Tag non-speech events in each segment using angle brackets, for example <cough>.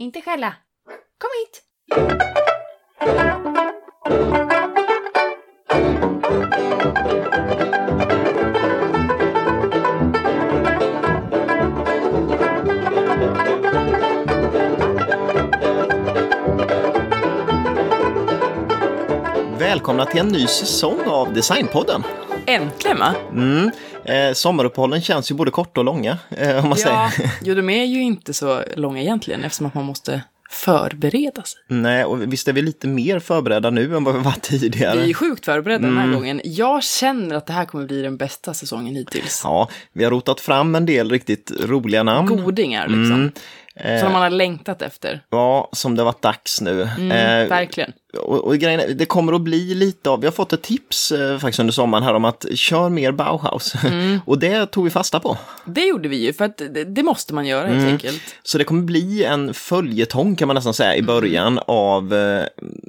Inte skälla. Kom hit. Välkomna till en ny säsong av Designpodden. Äntligen va? Mm. Eh, sommaruppehållen känns ju både korta och långa, eh, om man Ja, säger. <laughs> jo de är ju inte så långa egentligen eftersom att man måste förbereda sig. Nej, och visst är vi lite mer förberedda nu än vad vi var tidigare. Vi är sjukt förberedda den Mm. här gången. Jag känner att det här kommer bli den bästa säsongen hittills. Ja, vi har rotat fram en del riktigt roliga namn. Godingar liksom. Mm. Eh, Som man har längtat efter. Ja, som det varit dags nu. Mm, Eh, verkligen. Och, och grejen det kommer att bli lite av, vi har fått ett tips eh, faktiskt under sommaren här om att kör mer Bauhaus. Mm. <laughs> och det tog vi fasta på. Det gjorde vi ju, för att det, det måste man göra helt Mm. enkelt. Så det kommer bli en följetong kan man nästan säga Mm. i början av eh,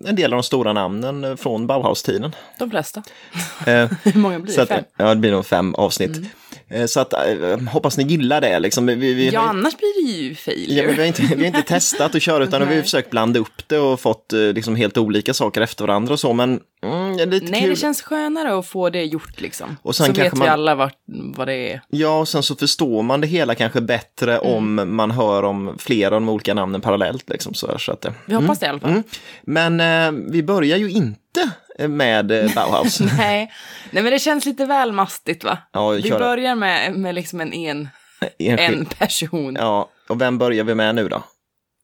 en del av de stora namnen eh, från Bauhaus-tiden. De flesta. <laughs> Eh, <laughs> Hur många blir det? att, Fem? ja, det blir nog fem avsnitt. Mm. Eh, så att, eh, hoppas ni gillar det liksom. Vi, vi, Ja, annars blir det ju ja, failure. men vi, har inte, vi har inte testat att köra utan vi har försökt blanda upp det och fått eh, liksom helt olika saker efter varandra och så. Men mm, lite Nej, kul. det känns skönare att få det gjort liksom. Och sen så kanske vet vi man- alla vart, vad det är. Ja, och sen så förstår man det hela kanske bättre Mm. om man hör om flera av de olika namnen parallellt. Liksom, så, här, så att, eh, Vi hoppas det i alla fall. Mm. Men eh, vi börjar ju inte med eh, Bauhaus. <laughs> Nej. Nej, men det känns lite väl mastigt va? Ja, Vi börjar med, med liksom en, en, <laughs> en person. Ja, och vem börjar vi med nu då?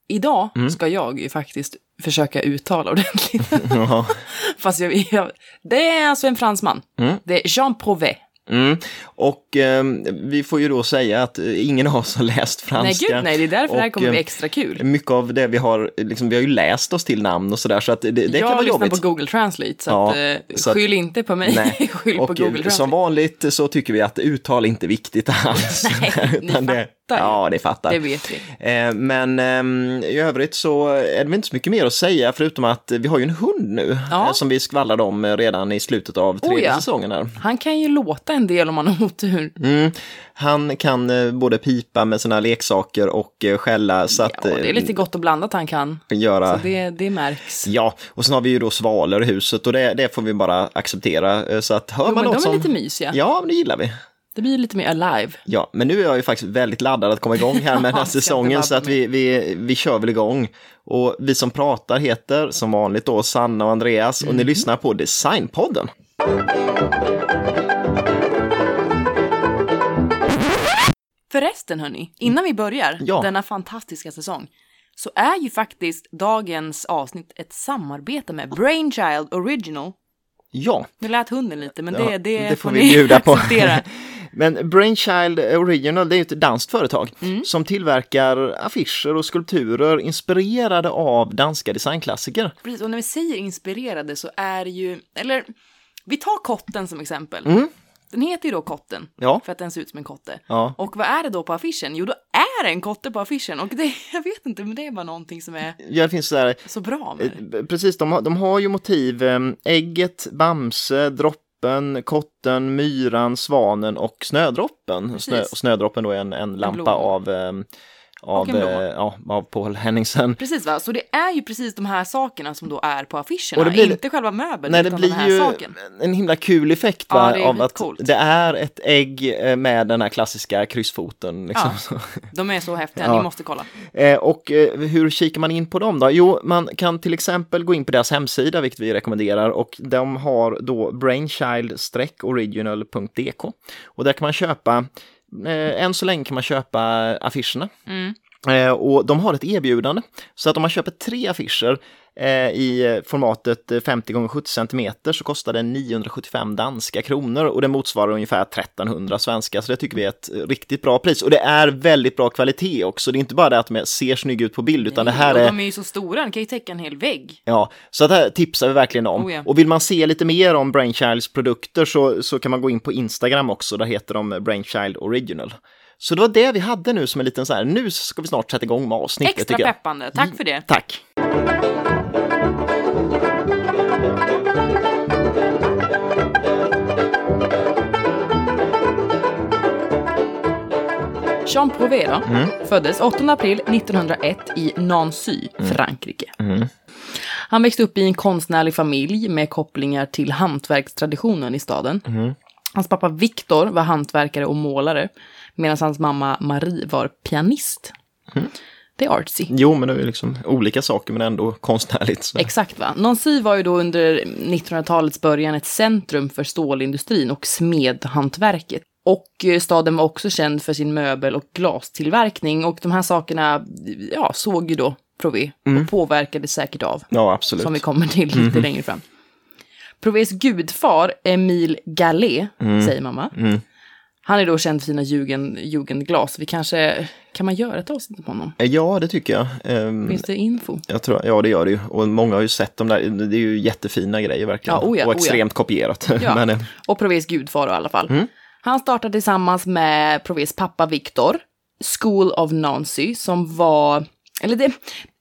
Idag Mm. ska jag ju faktiskt försöka uttala ordentligt. <laughs> Ja. <laughs> Fast jag, jag, det är alltså en fransman. Mm. Det är Jean Prouvé. Mm. Och eh, vi får ju då säga att eh, ingen av oss har läst franska. Nej, gud nej, det är därför det här Och, kommer bli eh, extra kul. Mycket av det vi har, liksom, vi har ju läst oss till namn och sådär, så att det, det kan jag vara lyssnar jobbigt. på Google Translate, så, Ja, att, eh, så att- skyll inte på mig, Nej. <laughs> skyll på Och Google eh, Translate. som vanligt så tycker vi att uttal inte är viktigt alls. Nej, Utan det, fattar. Ja, det fattar. Det vet vi. Eh, Men ehm, i övrigt så är det väl inte så mycket mer att säga förutom att vi har ju en hund nu Ja. eh, som vi skvallrade om eh, redan i slutet av tredje Oh ja. säsongen. Här. Han kan ju låta en del om man har otur. Mm. Han kan både pipa med sina leksaker och skälla så att Ja, det är lite gott och blandat han kan. göra... Så det, det märks. Ja, och sen har vi ju då svalor i huset och det, det får vi bara acceptera. Så att hör Jo, man men något de är som... lite mysiga. Ja, men det gillar vi. Det blir lite mer alive. Ja, men nu är jag ju faktiskt väldigt laddad att komma igång här <laughs> med den här säsongen så att vi, vi, vi kör väl igång. Och vi som pratar heter som vanligt då Sanna och Andreas och ni Mm. lyssnar på Designpodden. Förresten hörni, innan vi börjar Ja. denna fantastiska säsong så är ju faktiskt dagens avsnitt ett samarbete med Brainchild Original. Ja, Nu lät hunden lite, men Ja, det, det, det får får vi bjuda på. <laughs> <laughs> men Brainchild Original det är ett danskt företag Mm. som tillverkar affischer och skulpturer inspirerade av danska designklassiker. Precis, och när vi säger inspirerade så är det ju, eller vi tar kotten som exempel. Mm. Den heter ju då kotten, Ja. för att den ser ut som en kotte. Ja. Och vad är det då på affischen? Jo, då är det en kotte på affischen. Och det, <laughs> jag vet inte, men det är bara någonting som är Ja, det finns så här, så bra med det. Eh, Precis, de har, de har ju motiv. eh, Ägget, Bamse, Droppen, Kotten, Myran, Svanen och Snödroppen. Snö, snödroppen då är en, en lampa blomma. av, eh, av, eh, ja, av Paul Henningsen. Precis va, så det är ju precis de här sakerna som då är på affischerna, Och det blir- inte själva möbeln Nej, det utan den blir här ju saken. en himla kul effekt Ja, va? det är av att skitcoolt. det är ett ägg eh, med den här klassiska kryssfoten. Liksom. Ja. De är så häftiga, <laughs> Ja. ni måste kolla. Eh, och hur kikar man in på dem då? Jo, man kan till exempel gå in på deras hemsida, vilket vi rekommenderar, och de har då brainchild-original.dk. Och där kan man köpa, eh, än så länge kan man köpa affischerna. Mm. Eh, och de har ett erbjudande, så att om man köper tre affischer i formatet eh, 50 x 70 cm så kostar det 975 danska kronor och det motsvarar ungefär 1300 svenska, så det tycker vi är ett eh, riktigt bra pris. Och det är väldigt bra kvalitet också, det är inte bara det att de ser snygga ut på bild, utan det här är de är ju så stora, den kan ju täcka en hel vägg. Ja, så det här tipsar vi verkligen om. Oh ja. Och vill man se lite mer om Brainchilds produkter så, så kan man gå in på Instagram också, där heter de Brainchild Original. Så det var det vi hade nu som en liten så här, nu ska vi snart sätta igång med avsnittet Extra peppande, tack för det. Tack! Jean Prouvé då, föddes 8 april 1901 i Nancy, Frankrike. Han växte upp i en konstnärlig familj med kopplingar till hantverkstraditionen i staden. Hans pappa Victor var hantverkare och målare, medan hans mamma Marie var pianist. Det är artsy. Jo, men det är ju liksom olika saker men ändå konstnärligt. Så. Exakt va. Nancy var ju då under 1900-talets början ett centrum för stålindustrin och smedhantverket. Och eh, staden var också känd för sin möbel och glastillverkning och de här sakerna ja, såg ju då Prouvé och påverkade säkert av. Ja, absolut. Som vi kommer till lite längre fram. Prouvés gudfar, Emile Gallet, säger mamma. Han är då känd för sina jugend, jugendglas. Vi kanske, kan man göra ett avsnitt om honom? Ja, det tycker jag. Ehm, Finns det info? jag tror, ja, det gör det ju. Och många har ju sett dem där. Det är ju jättefina grejer verkligen. Ja, oh ja, och oh ja. extremt kopierat. Ja, <laughs> men, eh, och Prouvés gudfar i alla fall. Han startade tillsammans med Prouvés pappa Victor, School of Nancy, som var, eller det,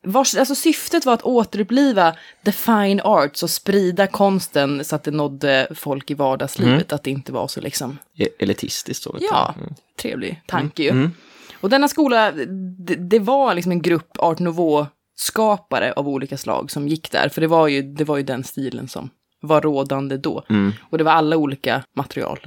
vars, alltså syftet var att återuppliva the fine arts och sprida konsten så att det nådde folk i vardagslivet, att det inte var så liksom, e- elitistiskt så. ja, trevlig tanke ju. Och denna skola, det, det var liksom en grupp art nouveau-skapare av olika slag som gick där, för det var ju, det var ju den stilen som var rådande då. Och det var alla olika material.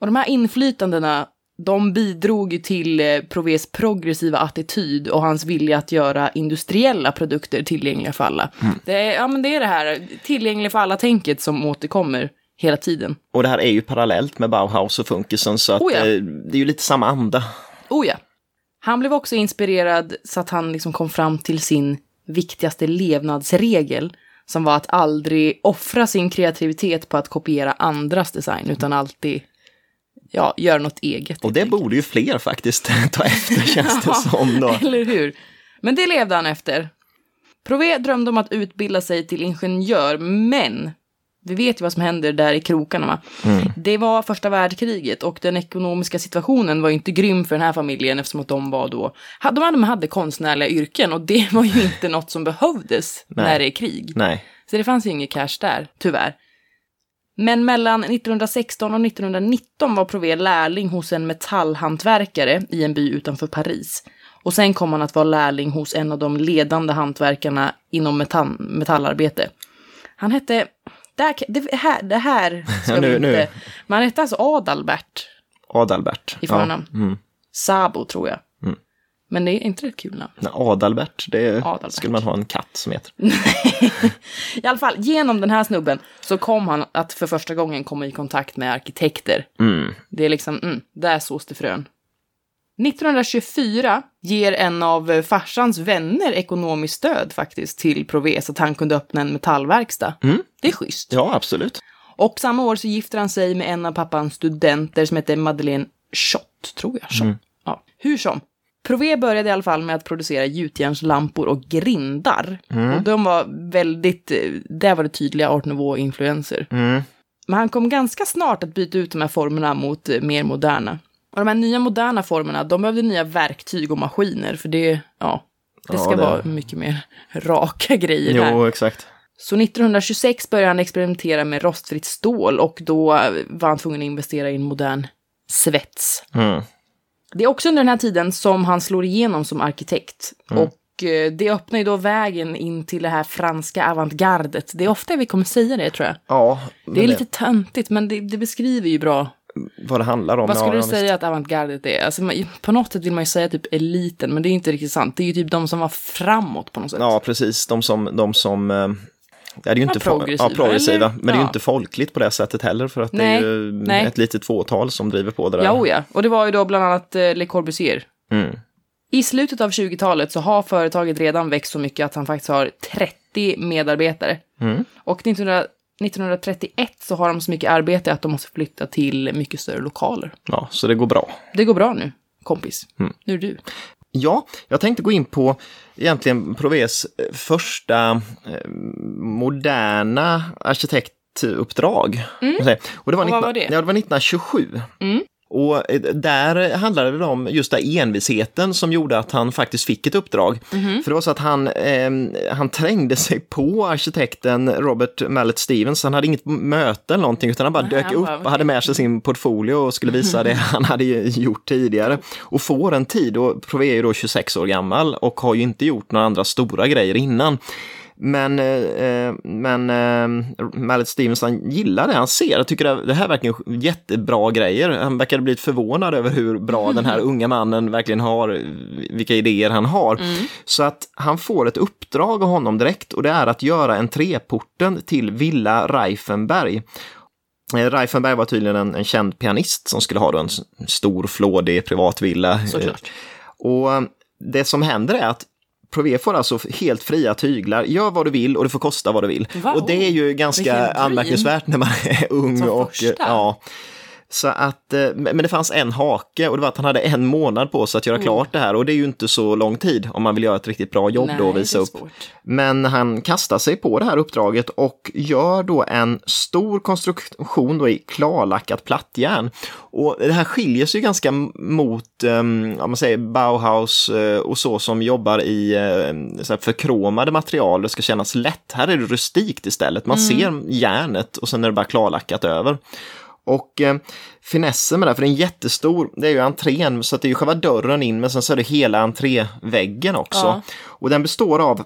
Och de här inflytandena, de bidrog ju till eh, Prouvés progressiva attityd och hans vilja att göra industriella produkter tillgängliga för alla. Det, är, ja, men det är det här tillgängliga för alla-tänket som återkommer hela tiden. Och det här är ju parallellt med Bauhaus och funkisen så att Oh ja. eh, det är ju lite samma anda. Oh ja. Han blev också inspirerad så att han liksom kom fram till sin viktigaste levnadsregel som var att aldrig offra sin kreativitet på att kopiera andras design utan alltid ja, göra något eget. Och det borde ju fler faktiskt <laughs> ta efter <laughs> känns det som då. Eller hur? Men det levde han efter. Prouvé drömde om att utbilda sig till ingenjör, men vi vet ju vad som händer där i krokarna. Va? Det var första världskriget och den ekonomiska situationen var ju inte grym för den här familjen eftersom att de var då, de hade, de hade konstnärliga yrken och det var ju <laughs> inte något som behövdes när det är krig. Nej. Så det fanns ju inget cash där, tyvärr. Men mellan 1916 och 1919 var Prouvé lärling hos en metallhantverkare i en by utanför Paris. Och sen kom han att vara lärling hos en av de ledande hantverkarna inom metall, metallarbete. Han hette... Det här, det här, det här <laughs> ska Ja, nu- vi inte... nu. Men han hette alltså Adalbert Adalbert. i förnamn. Ja. Mm. Sabo, tror jag. Men det är inte det ett kul namn? Nej, Adalbert, det Adalbert. skulle man ha en katt som heter. <laughs> I alla fall, genom den här snubben så kom han att för första gången komma i kontakt med arkitekter. Mm. Det är liksom, mm, där sås det frön. 1924 ger en av farsans vänner ekonomiskt stöd faktiskt till Prouvé så att han kunde öppna en metallverkstad. Det är schysst. Ja, absolut. Och samma år så gifter han sig med en av pappans studenter som heter Madeleine Schott, tror jag. Schott. Ja, hur som. Prouvé började i alla fall med att producera gjutjärnslampor och grindar. Och de var väldigt, eh, där var det tydliga art nouveau-influenser. Mm. Men han kom ganska snart att byta ut de här formerna mot eh, mer moderna. Och de här nya moderna formerna, de behövde nya verktyg och maskiner, för det, ja, det Ja, ska det- vara mycket mer <laughs> raka grejer här. Jo, exakt. Så 1926 började han experimentera med rostfritt stål och då eh, var han tvungen att investera i en modern svets. Mm. Det är också under den här tiden som han slår igenom som arkitekt. Och eh, det öppnar ju då vägen in till det här franska avantgardet. Det är ofta vi kommer säga det tror jag. Ja, Det är lite töntigt men det, det beskriver ju bra. vad det handlar om. Vad skulle ja, du ja, säga att avantgardet är? Alltså, man, på något sätt vill man ju säga typ eliten men det är inte riktigt sant. Det är ju typ de som var framåt på något sätt. Ja, precis. De som, de som eh, det är ju inte progressiva, ja, progressiva men det är ju Ja. inte folkligt på det sättet heller för att det Nej, är ju nej. ett litet fåtal som driver på det där. Ja, oh ja. Och det var ju då bland annat eh, Le Corbusier. Mm. I slutet av 20-talet så har företaget redan växt så mycket att han faktiskt har 30 medarbetare. Mm. Och 1900, 1931 så har de så mycket arbete att de måste flytta till mycket större lokaler. ja, så det går bra. Det går bra nu, kompis. Mm. Nu är det du. Ja, jag tänkte gå in på egentligen Provés eh, första eh, moderna arkitektuppdrag. Och det var, Mm. Och vad 19, var det? Ja, det var 1927. Och eh, där handlade det om just den envisheten som gjorde att han faktiskt fick ett uppdrag. Mhm. För det var så att han, eh, han trängde sig på arkitekten Robert Mallet Stevens. Han hade inget möte eller någonting utan han bara dök upp och hade med sig sin portfolio och skulle visa det han hade gjort tidigare. Och får en tid, och Prové är ju då 26 år gammal och har ju inte gjort några andra stora grejer innan. Men, eh, men eh, Mallet Stevens han gillar det han ser. Jag tycker det, det här är verkligen jättebra grejer. Han verkar bli förvånad över hur bra den här <laughs> unga mannen verkligen har, vilka idéer han har. Så att han får ett uppdrag av honom direkt och det är att göra entréporten till Villa Reifenberg. Eh, Reifenberg var tydligen en, en känd pianist som skulle ha en stor flådig privatvilla. Såklart. Och eh, det som händer är att Prové får alltså helt fria tyglar, gör vad du vill och det får kosta vad du vill. Wow. Och det är ju ganska anmärkningsvärt när man är ung. Som och, första. ja. Så att, eh, men det fanns en hake och det var att han hade en månad på sig att göra Mm. klart det här och det är ju inte så lång tid om man vill göra ett riktigt bra jobb då och Nej, visa upp. Men han kastar sig på det här uppdraget och gör då en stor konstruktion då i klarlackat plattjärn. Och det här skiljer sig ju ganska mot, um, om man säger Bauhaus eh, och så som jobbar i uh, så här förkromade material, det ska kännas lätt. Här är det rustikt istället, man ser järnet och sen är det bara klarlackat över. Och eh, finessen med det, för det är en jättestor, det är ju entrén, så att det är ju själva dörren in, men sen så är det hela entréväggen också. Ja. Och den består av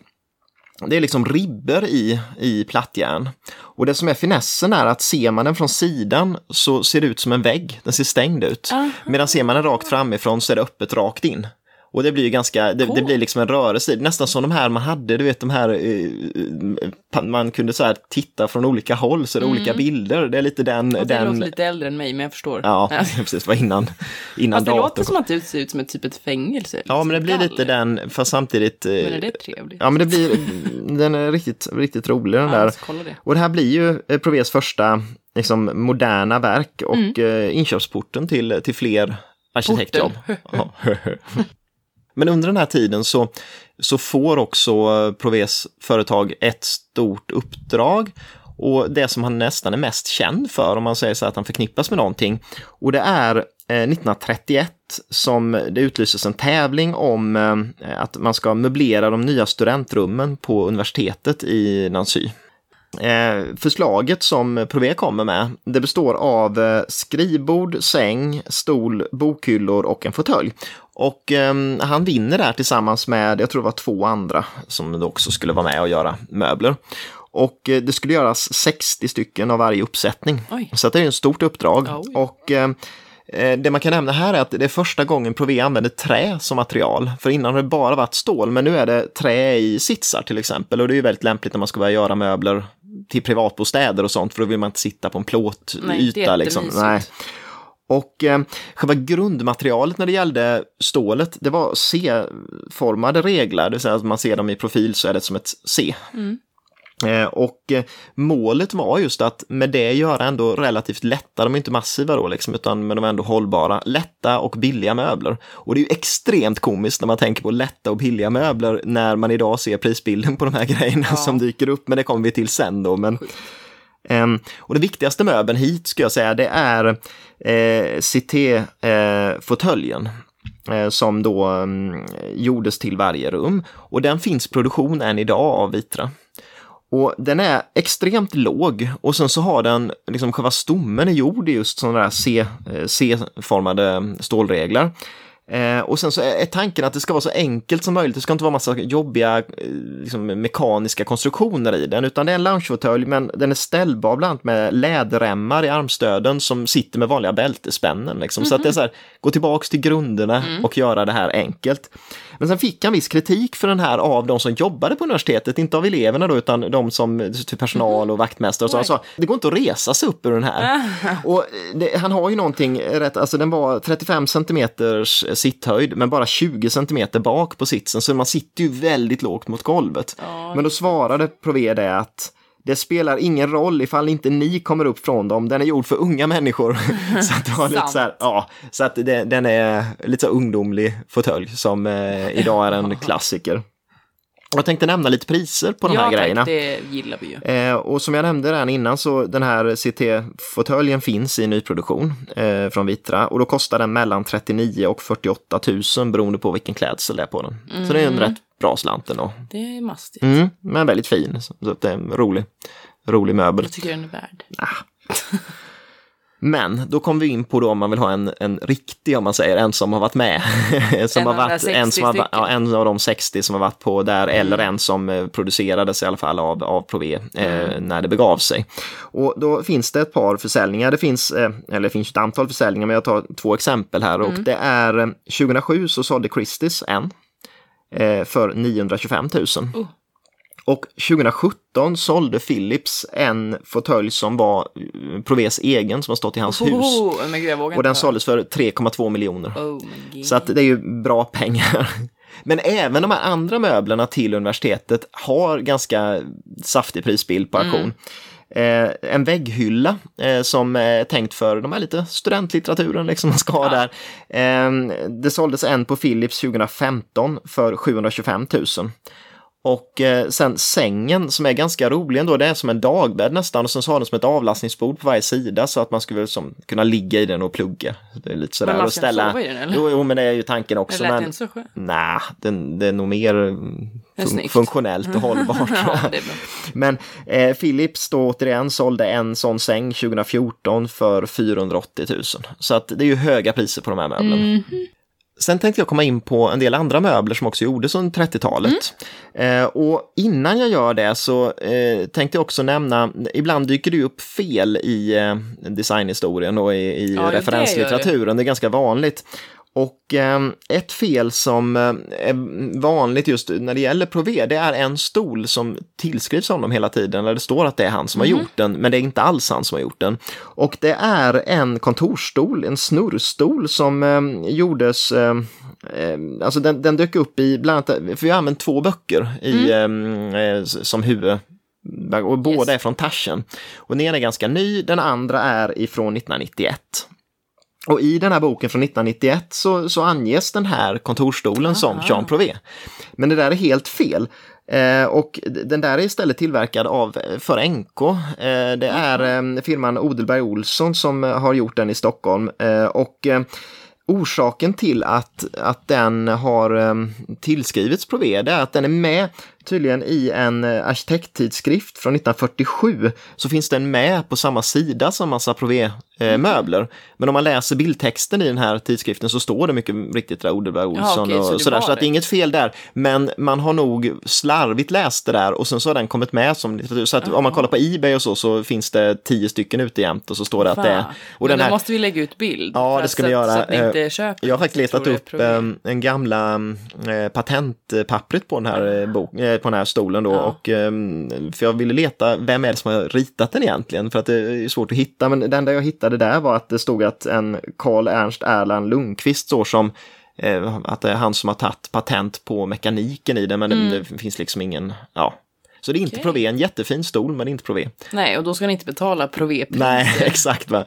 det är liksom ribber i, i plattjärn. Och det som är finessen är att ser man den från sidan så ser det ut som en vägg, den ser stängd ut. Medan ser man den rakt framifrån så är det öppet rakt in. Och det blir ju ganska, det, det Cool. blir liksom en rörelse, nästan som de här man hade, du vet de här, eh, eh, man kunde så här titta från olika håll så är det olika bilder. Det är lite den, Och det den låter lite äldre än mig, men jag förstår. Ja, <laughs> precis, var innan, innan Fast det låter som att det ser ut som ett typ ett fängelse. Ja, men det blir lite den, fast samtidigt... eh, Men är det trevligt? Ja, men det blir, den är riktigt, riktigt rolig den Ja, där. det. Och det här blir ju Provés första liksom, moderna verk och Mm. inkörsporten till, till fler arkitektjobb. <laughs> <laughs> Men under den här tiden så, så får också eh, Proves företag ett stort uppdrag och det som han nästan är mest känd för, om man säger så att han förknippas med någonting. Och det är eh, 1931 som det utlyses en tävling om eh, att man ska möblera de nya studentrummen på universitetet i Nancy. Eh, förslaget som Prové kommer med, det består av eh, skrivbord, säng, stol, bokhyllor och en fåtölj. Och eh, han vinner där tillsammans med, jag tror det var två andra som också skulle vara med och göra möbler. Och eh, det skulle göras 60 stycken av varje uppsättning. Oj. Så det är ett stort uppdrag. Oj. Och eh, eh, det man kan nämna här är att det är första gången Prové använder trä som material. För innan har det bara varit stål, men nu är det trä i sitsar till exempel. Och det är ju väldigt lämpligt när man ska börja göra möbler till privatbostäder och sånt, för då vill man inte sitta på en Nej, plåtyta. är Liksom. Nej. Och eh, själva grundmaterialet när det gällde stålet, det var C-formade reglar, det vill säga att man ser dem i profil så är det som ett C. Mm. Eh, och eh, målet var just att med det göra ändå relativt lätta, de är inte massiva då liksom, utan men de är ändå hållbara, lätta och billiga möbler. Och det är ju extremt komiskt när man tänker på lätta och billiga möbler när man idag ser prisbilden på de här grejerna Ja. som dyker upp, men det kommer vi till sen då. Men, Ehm, Ehm, och den viktigaste möbeln hit ska jag säga, det är eh, Cité-fåtöljen. Eh, eh, som då mm, gjordes till varje rum. Och den finns i produktion än idag av Vitra. Och den är extremt låg och sen så har den, liksom själva stommen är gjord i just sådana där C, eh, C-formade stålreglar. Eh, och sen så är tanken att det ska vara så enkelt som möjligt, det ska inte vara massa jobbiga eh, liksom, mekaniska konstruktioner i den, utan det är en loungefåtölj men den är ställbar bland annat med läderremmar i armstöden som sitter med vanliga bältespännen. Liksom. Så att det är så här, gå tillbaks till grunderna och göra det här enkelt. Men sen fick han viss kritik för den här av de som jobbade på universitetet, inte av eleverna då, utan de som, typ personal och vaktmästare och så. Han sa, det går inte att resa sig upp ur den här. <laughs> och det, han har ju någonting rätt, alltså den var 35 centimeters sitthöjd, men bara 20 centimeter bak på sitsen, så man sitter ju väldigt lågt mot golvet. Ja, Men då svarade Prové det att det spelar ingen roll ifall inte ni kommer upp från dem, den är gjord för unga människor. <laughs> så att det var lite så här, ja, så att det, den är lite så ungdomlig fåtölj som eh, idag är en klassiker. Jag tänkte nämna lite priser på de här ja, grejerna. Tack, det gillar vi ju. Eh, och som jag nämnde redan innan så den här CT-fåtöljen finns i nyproduktion eh, från Vitra och då kostar den mellan 39 och 48 000 beroende på vilken klädsel det är på den. Mm. Så det är en rätt bra slant ändå. Det är mastigt. Mm, men väldigt fin, så, så det är en rolig, rolig möbel. Jag tycker den är värd. Ah. <laughs> Men då kommer vi in på då om man vill ha en, en riktig, om man säger, en som har varit med. <laughs> som En har varit, en, som har, 60 va- ja, en av de 60 som har varit på där, eller en som eh, producerades i alla fall av, av Prové eh, när det begav sig. Och då finns det ett par försäljningar, det finns, eh, eller det finns ett antal försäljningar, men jag tar två exempel här och det är eh, 2007 så sålde Christies en eh, för 925 000. Oh. Och 2017 sålde Philips en fåtölj som var eh, Provés egen som har stått i hans hus. Oh, vågar Och den såldes för 3,2 miljoner. Oh. Så att det är ju bra pengar. <laughs> Men även de här andra möblerna till universitetet har ganska saftig prisbild på auktion. Eh, en vägghylla eh, som är tänkt för de här lite studentlitteraturen liksom man ska ha där. Eh, det såldes en på Philips 2015 för 725 000. Och eh, sen sängen som är ganska rolig ändå, det är som en dagbädd nästan och sen så har den som ett avlastningsbord på varje sida så att man skulle som, kunna ligga i den och plugga. Det är lite sådär Men man och ska ställa. sova i den, eller? Jo, jo, men det är ju tanken det också. lät Men... inte så skönt. Nej, den, det är nog mer mm, fun funktionellt och <laughs> hållbart. tror Ja, det. Men eh, Philips då återigen sålde en sån säng 2014 för 480 000. Så att det är ju höga priser på de här möblerna. Mhm. Sen tänkte jag komma in på en del andra möbler som också gjordes under 30-talet. Eh, och innan jag gör det så eh, tänkte jag också nämna, ibland dyker det upp fel i eh, designhistorien och i, i Ja, det referenslitteraturen, det är ganska vanligt. Och eh, ett fel som eh, är vanligt just när det gäller Prové, det är en stol som tillskrivs honom hela tiden, där det står att det är han som har gjort den, men det är inte alls han som har gjort den. Och det är en kontorsstol, en snurrstol som eh, gjordes eh, Eh, alltså den, den dök upp i, bland annat, för vi har använt två böcker i, eh, eh, som huvud, och båda Yes. är från Taschen. Och den ena är ganska ny, den andra är ifrån 1991. Och i den här boken från 1991 så, så anges den här kontorsstolen som Aha. Jean Prouvé. Men det där är helt fel. Eh, och den där är istället tillverkad av eh, för NK. Eh, det är eh, firman Odelberg Olsson som eh, har gjort den i Stockholm. Eh, och Orsaken till att, att den har tillskrivits Prové är att den är med tydligen i en uh, arkitekttidskrift från 1947 så finns den med på samma sida som massa Prové-möbler. Men om man läser bildtexten i den här tidskriften så står det mycket riktigt där Odelberg Olsson okej, så och det sådär. Så att det är inget fel där. Men man har nog slarvigt läst det där och sen så har den kommit med som litteratur. Så att om man kollar på Ebay och så så finns det tio stycken ute jämt och så står det att det är... Och Men den då här, måste vi lägga ut bild. Ja, det ska så vi göra. Så att ni Eh, inte köper. jag har faktiskt letat upp problem. eh, en gamla eh, patentpappret på den här, eh, bok, eh, på den här stolen då. Ja. Och, eh, för jag ville leta vem är det som har ritat den egentligen. För att det är svårt att hitta. Men det enda jag hittade där var att det stod att en Karl Ernst Erland Lundqvist står som eh, att det är han som har tagit patent på mekaniken i den. Men det, det finns liksom ingen, ja. Så det är inte Okej. Prové, en jättefin stol men inte Prové. Nej, och då ska ni inte betala Prové-pris. Nej, <laughs> exakt. Va?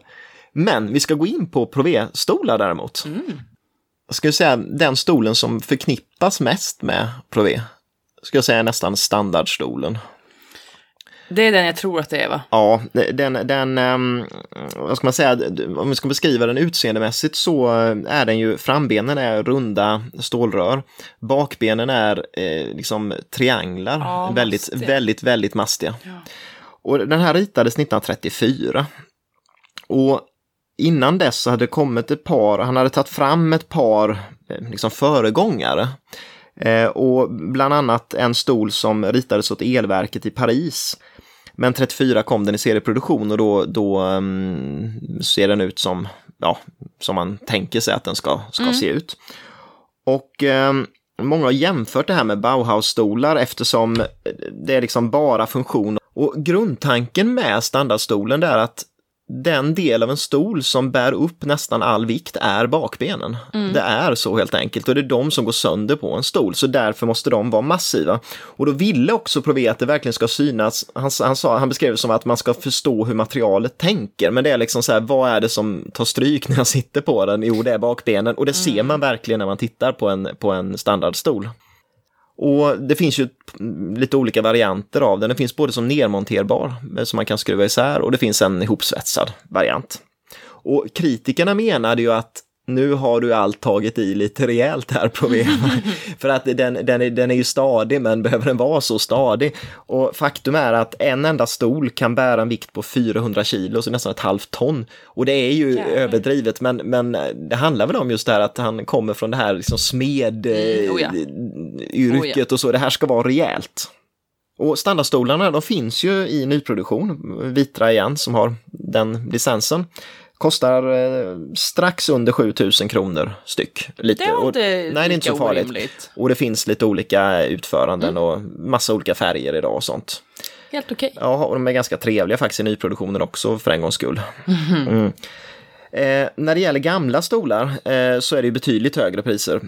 Men vi ska gå in på Prové-stolar däremot. Mm. Jag skulle säga den stolen som förknippas mest med Prové. Ska jag säga nästan standardstolen. Det är den jag tror att det är, va? Ja, den, den um, vad ska man säga, om vi ska beskriva den utseendemässigt så är den ju, frambenen är runda stålrör, bakbenen är eh, liksom trianglar, Ja, väldigt, mastiga. väldigt, väldigt mastiga. Ja. Och den här ritades 1934. Och innan dess så hade det kommit ett par, han hade tagit fram ett par eh, liksom föregångare. Eh, och bland annat en stol som ritades åt elverket i Paris. Men 34 kom den i serieproduktion och då, då ehm, ser den ut som, ja, som man tänker sig att den ska, ska se ut. Och ehm, många har jämfört det här med Bauhaus-stolar eftersom det är liksom bara funktion. Och grundtanken med standardstolen är att den del av en stol som bär upp nästan all vikt är bakbenen. Det är så helt enkelt och det är de som går sönder på en stol så därför måste de vara massiva. Och då ville också Prové att det verkligen ska synas, han, han, sa, han beskrev det som att man ska förstå hur materialet tänker men det är liksom så här, vad är det som tar stryk när jag sitter på den? Jo, det är bakbenen och det ser man verkligen när man tittar på en, på en standardstol. Och det finns ju lite olika varianter av den. Det finns både som nedmonterbar, eh, som man kan skruva isär, och det finns en ihopsvetsad variant. Och kritikerna menade ju att nu har du allt tagit i lite rejält här Provema. <laughs> För att den, den, är, den är ju stadig, men behöver den vara så stadig? Och faktum är att en enda stol kan bära en vikt på 400 kilo, så nästan ett halvt ton. Och det är ju Jävlar. överdrivet, men, men det handlar väl om just det här att han kommer från det här liksom smed-yrket mm, oh ja. Oh ja. och så. Det här ska vara rejält. Och standardstolarna, de finns ju i nyproduktion, Vitra igen som har den licensen. Kostar eh, strax under 7000 kronor styck. Lite. Det är inte, och, nej, det är inte så farligt. Orimligt. Och det finns lite olika utföranden mm. och massa olika färger idag och sånt. Helt okej. Okay. Ja, och de är ganska trevliga faktiskt i nyproduktionen också för en gångs skull. Mm. Mm. Eh, när det gäller gamla stolar eh, så är det betydligt högre priser.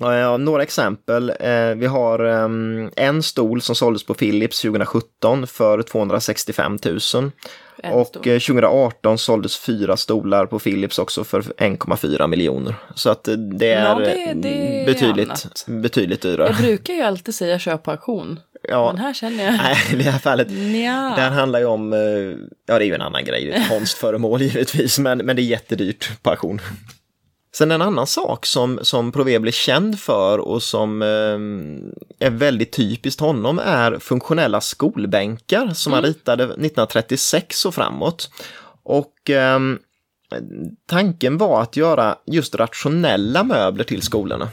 Ja, några exempel. Eh, vi har um, en stol som såldes på Philips 2017 för 265 000. Och 2018 eh, såldes fyra stolar på Philips också för 1,4 miljoner. Så att eh, det är, ja, det, det är betydligt, betydligt dyrare. Jag brukar ju alltid säga köp på auktion. Ja, men här känner jag... Nej, i det här fallet, Nja. det här handlar ju om, ja det är ju en annan grej, konstföremål <laughs> givetvis, men, men det är jättedyrt på auktion. Sen en annan sak som, som Prové blir känd för och som eh, är väldigt typiskt honom är funktionella skolbänkar som mm. han ritade 1936 och framåt. Och eh, tanken var att göra just rationella möbler till skolorna.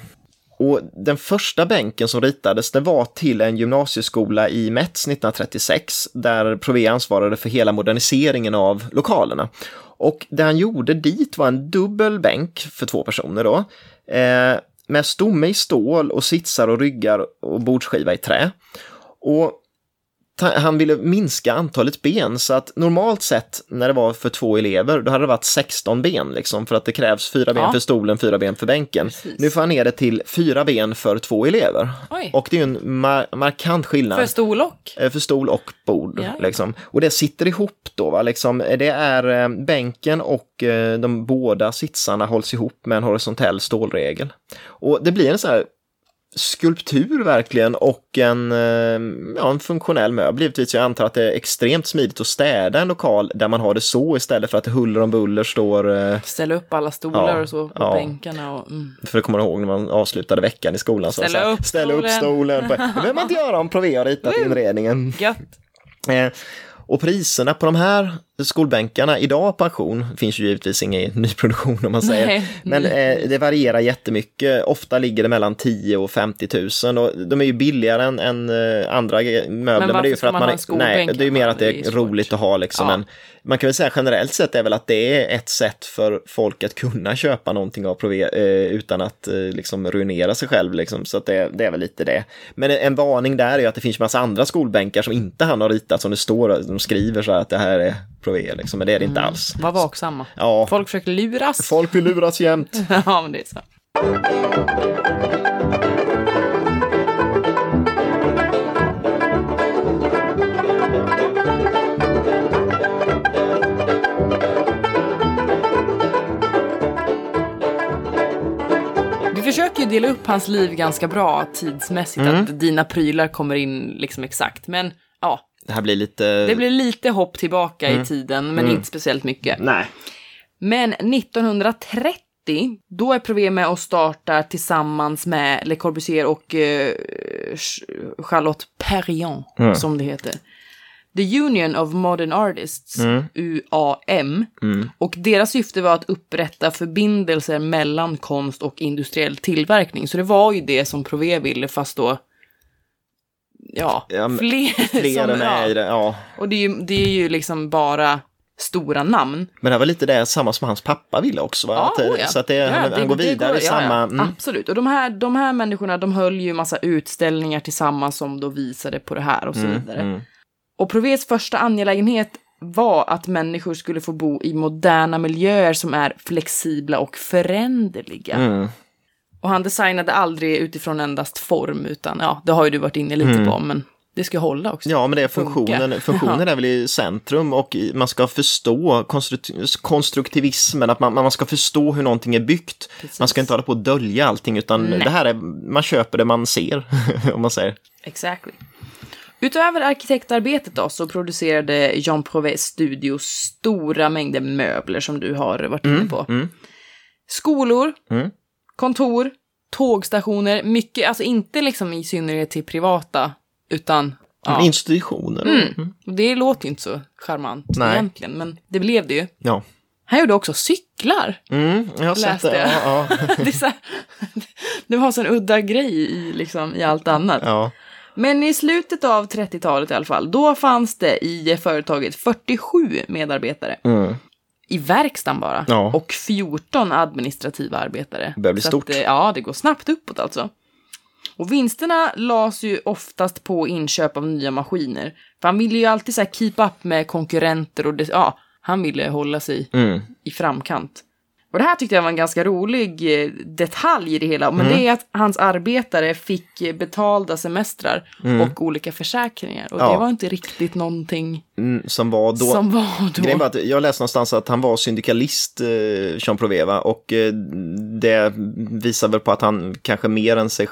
Och den första bänken som ritades det var till en gymnasieskola i Metz 1936 där Prové ansvarade för hela moderniseringen av lokalerna. Och det han gjorde dit var en dubbel bänk för två personer då. Eh, med stomme i stål och sitsar och ryggar och bordsskiva i trä. Och han ville minska antalet ben så att normalt sett när det var för två elever då hade det varit 16 ben liksom för att det krävs fyra ben ja. för stolen, fyra ben för bänken. Precis. Nu får han ner det till fyra ben för två elever. Oj. Och det är en mar markant skillnad. För stol och? Eh, för stol och bord. Ja. Liksom. Och det sitter ihop då, va? Liksom, det är eh, bänken och eh, de båda sitsarna hålls ihop med en horisontell stålregel. Och det blir en sån här skulptur verkligen och en, eh, ja, en funktionell möbel. Givetvis, jag antar att det är extremt smidigt att städa en lokal där man har det så istället för att det huller om buller står... Eh, ställa upp alla stolar ja, och så på ja. bänkarna. Och, mm. För det kommer ihåg när man avslutade veckan i skolan. Ställa, så, upp, ställa stolen. upp stolen. Det behöver man inte göra om Prové har ritat <laughs> inredningen. Gött. Eh, och priserna på de här skolbänkarna idag auktion, finns ju givetvis ingen nyproduktion om man säger, Nej. men eh, det varierar jättemycket. Ofta ligger det mellan 10 och 50 000 och de är ju billigare än, än eh, andra möbler. Men, men det är ju för att man, man nej, det är ju mer att det är, är roligt att ha liksom ja. en man kan väl säga generellt sett är väl att det är ett sätt för folk att kunna köpa någonting av Prove eh, utan att eh, liksom ruinera sig själv. Liksom. Så att det, det, är väl lite det. Men en varning där är att det finns massa andra skolbänkar som inte han har ritat som det står, de skriver så här att det här är Prove, liksom, men det är det inte mm. alls. Var vaksamma. Ja. Folk försöker luras. Folk vill luras jämt. <laughs> ja, men det är så. försöker ju dela upp hans liv ganska bra tidsmässigt, mm. att dina prylar kommer in liksom exakt. Men ja, det här blir lite... Det blir lite hopp tillbaka mm. i tiden, men mm. inte speciellt mycket. Nej. Men 1930 då är Prové med och startar tillsammans med Le Corbusier och uh, Charlotte Perriand, mm. som det heter. The Union of Modern Artists, mm. UAM. Mm. Och deras syfte var att upprätta förbindelser mellan konst och industriell tillverkning. Så det var ju det som Prové ville, fast då ja, ja fler, <laughs> fler som, ja. i det. Ja. Och det är, ju, det är ju liksom bara stora namn. Men det var lite det samma som hans pappa ville också. Va? Ja, oh ja. Så att det, ja, han, det, han går vidare går, i samma... Mm. Absolut, och de här, de här människorna de höll ju massa utställningar tillsammans som då visade på det här och så mm, vidare. Mm. Och Provets första angelägenhet var att människor skulle få bo i moderna miljöer som är flexibla och föränderliga. Mm. Och han designade aldrig utifrån endast form, utan ja, det har ju du varit inne lite mm. på, men det ska hålla också. Ja, men det är funktionen. <laughs> Funktionen är väl i centrum och man ska förstå konstru- konstruktivismen, att man, man ska förstå hur någonting är byggt. Precis. Man ska inte hålla på att dölja allting, utan Nej. det här är, man köper det man ser, <laughs> om man säger. Exactly. Utöver arkitektarbetet då så producerade Jean Prouvé Studio stora mängder möbler som du har varit inne på. Skolor, Mm. Kontor, tågstationer, mycket, alltså inte liksom i synnerhet till privata, utan ja. Institutioner. Mm. Det låter ju inte så charmant Nej. egentligen, men det blev det ju. Ja. Han gjorde också cyklar. Mm, jag har sett Läste det. jag. Ja, ja. <laughs> det, så här, det var en sån udda grej i, liksom, i allt annat. ja. Men i slutet av 30-talet i alla fall, då fanns det i företaget 47 medarbetare. Mm. I verkstaden bara. Ja. Och 14 administrativa arbetare. Det börjar bli Så stort. Att, ja, det går snabbt uppåt alltså. Och vinsterna lades ju oftast på inköp av nya maskiner. För han ville ju alltid så här keep up med konkurrenter och det, ja, han ville hålla sig Mm. i framkant. Och det här tyckte jag var en ganska rolig eh, detalj i det hela. Men Mm. det är att hans arbetare fick betalda semestrar och olika försäkringar. Och Mm. Ja. det var inte riktigt någonting Mm, som var då. som var då. Grejen var att jag läste någonstans att han var syndikalist, eh, Jean Prouvé, va? och eh, det visar väl på att han kanske mer än sig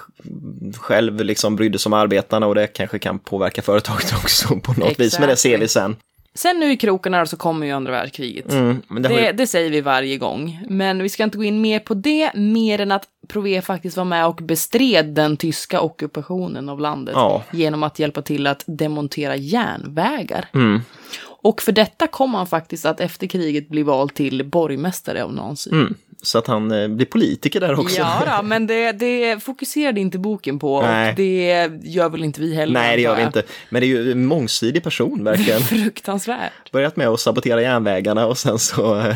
själv liksom brydde sig om arbetarna och det kanske kan påverka företaget <laughs> också på något vis, men det ser vi sen. Sen nu i krokarna så kommer ju andra världskriget. Mm, det Det, ju, det säger vi varje gång. Men vi ska inte gå in mer på det, mer än att Prové faktiskt var med och bestred den tyska ockupationen av landet. Ja. Genom att hjälpa till att demontera järnvägar. mm, Och för detta kom han faktiskt att efter kriget bli vald till borgmästare av Nancy. mm, så att han eh, blir politiker där också. Ja, då, <laughs> men det, det fokuserade inte boken på Nej. och det gör väl inte vi heller. Nej, det gör vi inte. Men det är ju en mångsidig person verkligen. <laughs> Fruktansvärt. Börjat med att sabotera järnvägarna och sen så eh,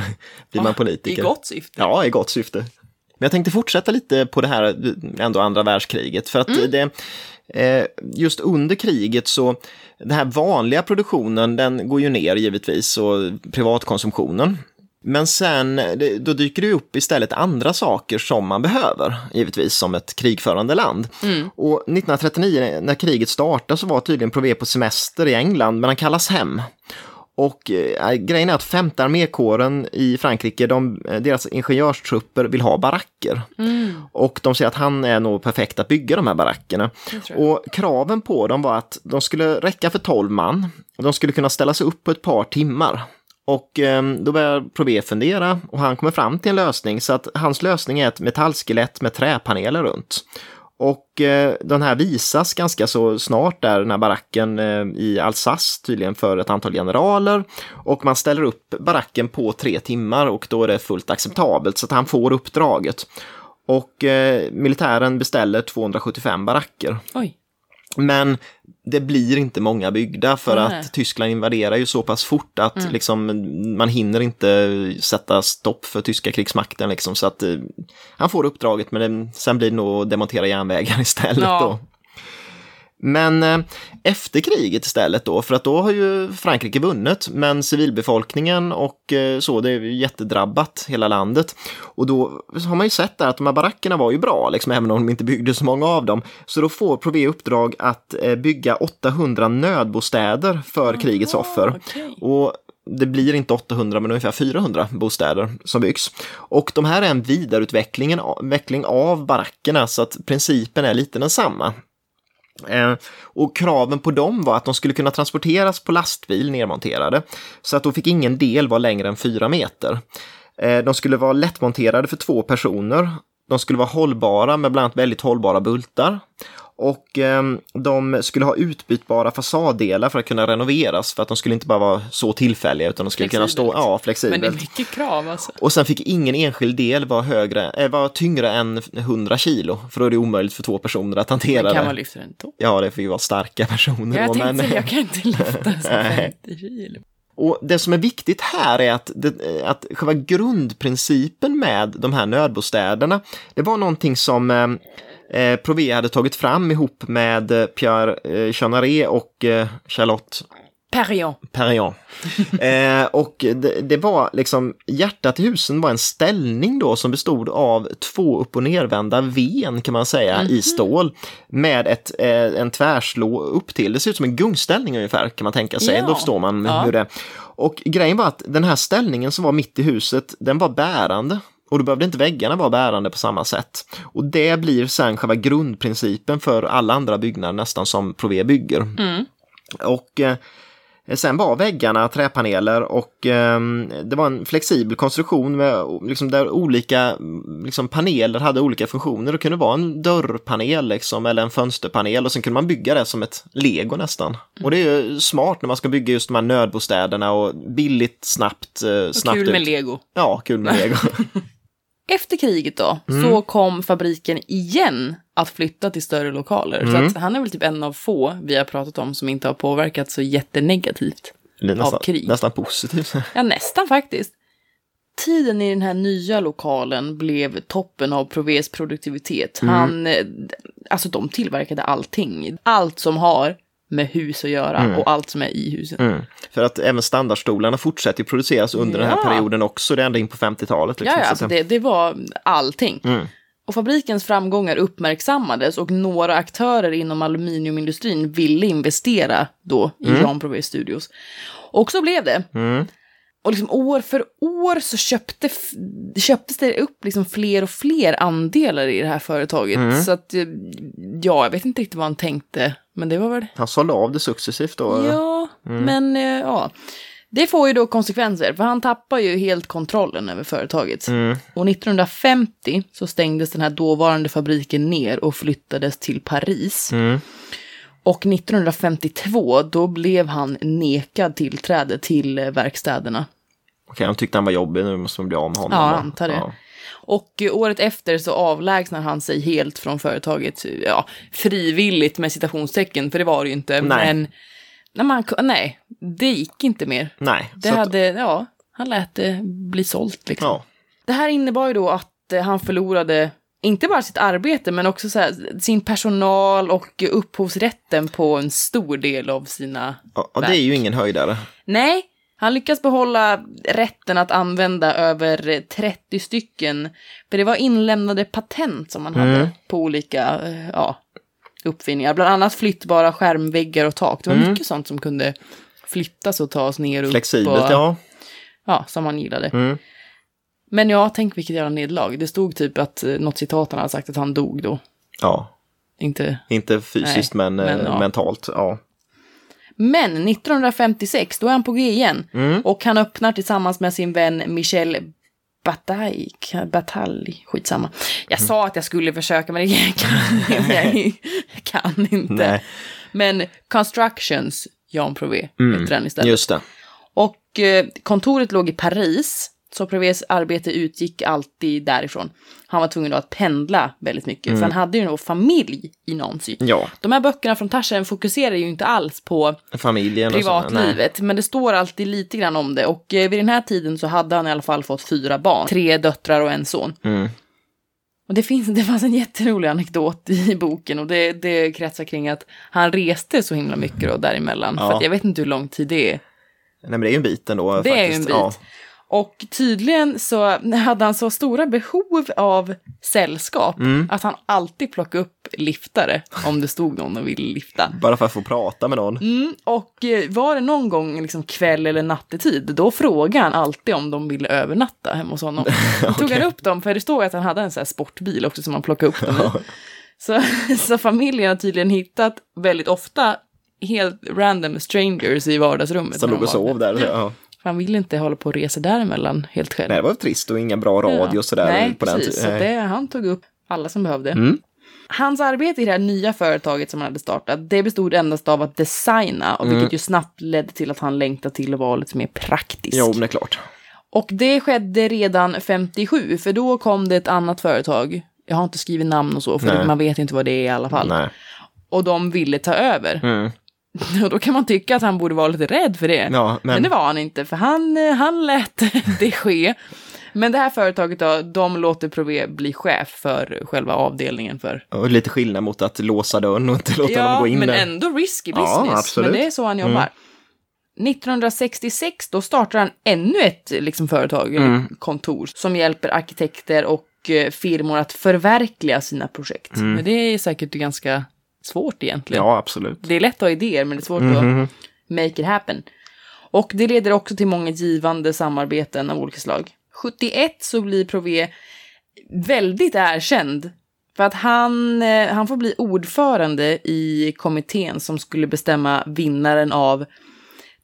blir man I politiker. gott syfte. Ja, i gott syfte. Men jag tänkte fortsätta lite på det här, ändå andra världskriget, för att det, eh, just under kriget så, den här vanliga produktionen, den går ju ner givetvis, och privatkonsumtionen. Men sen, då dyker det upp istället andra saker som man behöver, givetvis som ett krigförande land. Och 1939 när kriget startade så var tydligen Prové på semester i England, men han kallas hem. Och eh, grejen är att femte armékåren i Frankrike, de, eh, deras ingenjörstrupper vill ha baracker. Och de säger att han är nog perfekt att bygga de här barackerna. Och kraven på dem var att de skulle räcka för 12 man. Och de skulle kunna ställa sig upp på ett par timmar. Och eh, då börjar Prové fundera och han kommer fram till en lösning. Så att hans lösning är ett metallskelett med träpaneler runt. Och eh, den här visas ganska så snart där, den här baracken eh, i Alsace tydligen för ett antal generaler. Och man ställer upp baracken på tre timmar och då är det fullt acceptabelt så att han får uppdraget. Och eh, militären beställer 275 baracker. Oj. Men det blir inte många byggda för Nej. att Tyskland invaderar ju så pass fort att liksom, man hinner inte sätta stopp för tyska krigsmakten. Liksom, så att eh, han får uppdraget men det, sen blir det nog att demontera järnvägar <laughs> istället. Ja. Då. Men eh, efter kriget istället då, för att då har ju Frankrike vunnit, men civilbefolkningen och eh, så, det är ju jättedrabbat hela landet. Och då har man ju sett där att de här barackerna var ju bra, liksom, även om de inte byggde så många av dem. Så då får Prové uppdrag att eh, bygga 800 nödbostäder för krigets offer. okej. Och det blir inte 800 men ungefär 400 bostäder som byggs. Och de här är en vidareutveckling utveckling av barackerna så att principen är lite densamma. Eh, och kraven på dem var att de skulle kunna transporteras på lastbil nedmonterade, så att då fick ingen del vara längre än fyra meter. Eh, de skulle vara lättmonterade för två personer. De skulle vara hållbara med bland annat väldigt hållbara bultar. Och eh, de skulle ha utbytbara fasaddelar för att kunna renoveras, för att de skulle inte bara vara så tillfälliga, utan de skulle kunna stå Flexibelt. ja, Men flexibelt. det är mycket krav alltså. Och sen fick ingen enskild del vara, högre, eh, vara tyngre än 100 kilo, för då är det omöjligt för två personer att hantera Men kan det. man lyfta den då? Ja, det får ju vara starka personer Jag då, tänkte men... jag kan inte <laughs> lyfta så Nej. 50 kilo. Och det som är viktigt här är att, det, att själva grundprincipen med de här nödbostäderna, det var någonting som eh, Prové hade tagit fram ihop med eh, Pierre eh, Chanaré och eh, Charlotte Perrion. Perrion. <laughs> eh, och det, det, var liksom, hjärtat i husen var en ställning då som bestod av två upp och nervända ven kan man säga mm -hmm. i stål med ett, eh, en tvärslå upp till. Det ser ut som en gungställning ungefär kan man tänka sig. Ja. Då förstår man ja. hur det Och grejen var att den här ställningen som var mitt i huset, den var bärande. Och då behövde inte väggarna vara bärande på samma sätt. Och det blir sen själva grundprincipen för alla andra byggnader nästan som Prové bygger. Mm. Och eh, Sen var väggarna träpaneler och eh, det var en flexibel konstruktion med, liksom, där olika liksom, paneler hade olika funktioner. Det kunde vara en dörrpanel liksom, eller en fönsterpanel och sen kunde man bygga det som ett lego nästan. Och det är ju smart när man ska bygga just de här nödbostäderna och billigt, snabbt. Eh, snabbt kul ut. med lego. Ja, kul med lego. <laughs> <laughs> Efter kriget då, mm. så kom fabriken igen att flytta till större lokaler. Mm. Så han är väl typ en av få vi har pratat om som inte har påverkats så jättenegativt nästan, av krig. Nästan positivt. ja, nästan faktiskt. Tiden i den här nya lokalen blev toppen av Provés produktivitet. Mm. Han, eh, alltså de tillverkade allting. Allt som har med hus att göra mm. och allt som är i huset. Mm. För att även standardstolarna fortsätter produceras under ja. den här perioden också, det är ända in på 50-talet. Liksom. Ja, ja alltså det, det var allting. Mm. Och fabrikens framgångar uppmärksammades och några aktörer inom aluminiumindustrin ville investera då i mm. Jean Prouvé Studios. Och så blev det. Och liksom år för år så köpte, köptes det upp liksom fler och fler andelar i det här företaget. Mm. Så att, eh, ja, jag vet inte riktigt vad han tänkte, men det var väl... Han sålde av det successivt då? Ja, mm. men eh, ja. Det får ju då konsekvenser, för han tappar ju helt kontrollen över företaget. Mm. Och 1950 så stängdes den här dåvarande fabriken ner och flyttades till Paris. Mm. Och 1952 då blev han nekad tillträde till eh, verkstäderna. Okej, han tyckte han var jobbig, nu måste man bli av med honom. Ja, antar det. Ja. Och eh, året efter så avlägsnar han sig helt från företaget, ja, frivilligt med citationstecken, för det var det ju inte. Nej. Men nej, man, nej, det gick inte mer. Nej. Det hade, att... ja, han lät det bli sålt liksom. Ja. Det här innebar ju då att eh, han förlorade inte bara sitt arbete men också så här, sin personal och upphovsrätten på en stor del av sina Ja, och det är ju ingen höjdare. Nej, han lyckas behålla rätten att använda över 30 stycken, för det var inlämnade patent som man mm. hade på olika eh, ja, uppfinningar, bland annat flyttbara skärmväggar och tak. Det var mm. mycket sånt som kunde flyttas och tas ner och Flexibelt, upp. Och, ja. Ja, som man gillade. Mm. Men ja, tänk vilket jävla nederlag. Det stod typ att eh, något citat han hade sagt att han dog då. Ja. Inte, Inte fysiskt nej, men, men ja. mentalt. Ja. Men 1956, då är han på G igen. Mm. Och han öppnar tillsammans med sin vän Michel Bataille, Bataille, skitsamma. Jag mm. sa att jag skulle försöka men jag kan, <laughs> jag kan inte. Nej. Men Constructions, Jan Prové, mm. heter den istället. Just det. Och eh, kontoret låg i Paris. Så Prevés arbete utgick alltid därifrån. Han var tvungen att pendla väldigt mycket, mm. för han hade ju en familj i Nancy. Ja. De här böckerna från Taschen fokuserar ju inte alls på Familjen privatlivet, men det står alltid lite grann om det. Och eh, vid den här tiden så hade han i alla fall fått fyra barn, tre döttrar och en son. Mm. Och det, finns, <laughs> det fanns en jätterolig anekdot i boken och det, det kretsar kring att han reste så himla mycket då däremellan. Ja. För jag vet inte hur lång tid det är. Nej men det är ju en bit ändå. Det faktiskt. är ju en bit. Ja. Och tydligen så hade han så stora behov av sällskap mm. att han alltid plockade upp liftare om det stod någon och ville lifta. Bara för att få prata med någon. Mm, och eh, var det någon gång liksom kväll eller nattetid, då frågade han alltid om de ville övernatta hemma hos honom. <laughs> Okay. tog han upp dem, för det står att han hade en sån här sportbil också som han plockade upp dem i. så, <laughs> så familjen har tydligen hittat väldigt ofta helt random strangers i vardagsrummet. Som låg och sov där. Ja. Han ville inte hålla på och resa däremellan helt själv. Nej, det var trist och inga bra radio ja. sådär. Nej, på precis. Den så det, han tog upp alla som behövde. Mm. Hans arbete i det här nya företaget som han hade startat, det bestod endast av att designa, och vilket mm. ju snabbt ledde till att han längtade till att vara lite mer praktisk. Jo, det är klart. Och det skedde redan 57, för då kom det ett annat företag. Jag har inte skrivit namn och så, för Nej. man vet inte vad det är i alla fall. Nej. Och de ville ta över. Mm. <laughs> Och då kan man tycka att han borde vara lite rädd för det. Ja, men... men det var han inte, för han, eh, han lät <laughs> det ske. Men det här företaget då, de låter Prové bli chef för själva avdelningen för... Och lite skillnad mot att låsa dörren och inte låta ja, dem gå in men där. ändå risky business. Ja, absolut. Men det är så han jobbar. Mm. 1966 då startar han ännu ett liksom, företag, eller Mm. kontor, som hjälper arkitekter och eh, firmor att förverkliga sina projekt. Mm. Men det är säkert ganska svårt egentligen. Ja, absolut. Det är lätt att ha idéer, men det är svårt Mhm. att make it happen. Och det leder också till många givande samarbeten av olika slag. 71 så blir Prové väldigt erkänd för att han, eh, han får bli ordförande i kommittén som skulle bestämma vinnaren av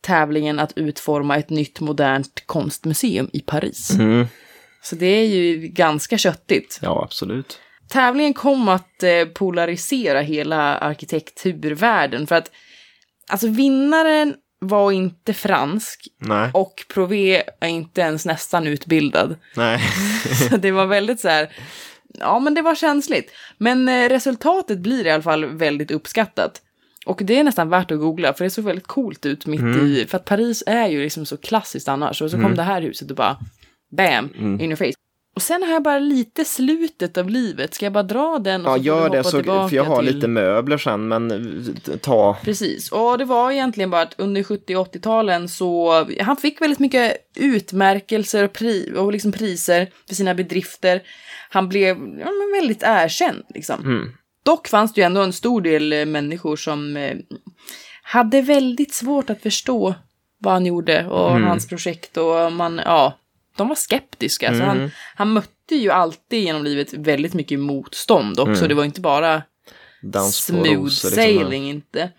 tävlingen att utforma ett nytt modernt konstmuseum i Paris. Mm. Så det är ju ganska köttigt. Ja, absolut. Tävlingen kom att eh, polarisera hela arkitekturvärlden för att alltså vinnaren var inte fransk Nej. och Prové är inte ens nästan utbildad. Nej. <laughs> Så det var väldigt så här, ja men det var känsligt. Men eh, resultatet blir i alla fall väldigt uppskattat. Och det är nästan värt att googla för det såg väldigt coolt ut mitt i, för att Paris är ju liksom så klassiskt annars. Och så kom det här huset och bara, bam, in your face. Och sen har jag bara lite slutet av livet, ska jag bara dra den? Och Ja, så gör det, så, för jag har till- lite möbler sen, men eh, ta... Precis, och det var egentligen bara att under 70 och 80-talen så han fick väldigt mycket utmärkelser och, pri, och liksom priser för sina bedrifter. Han blev ja, men väldigt erkänd liksom. Mm. Dock fanns det ju ändå en stor del eh, människor som eh, hade väldigt svårt att förstå vad han gjorde och Mm. hans projekt och man, ja, de var skeptiska. Så Mm. han, han mötte ju alltid genom livet väldigt mycket motstånd också. Det var inte bara Dans smooth rosor, liksom. sailing inte.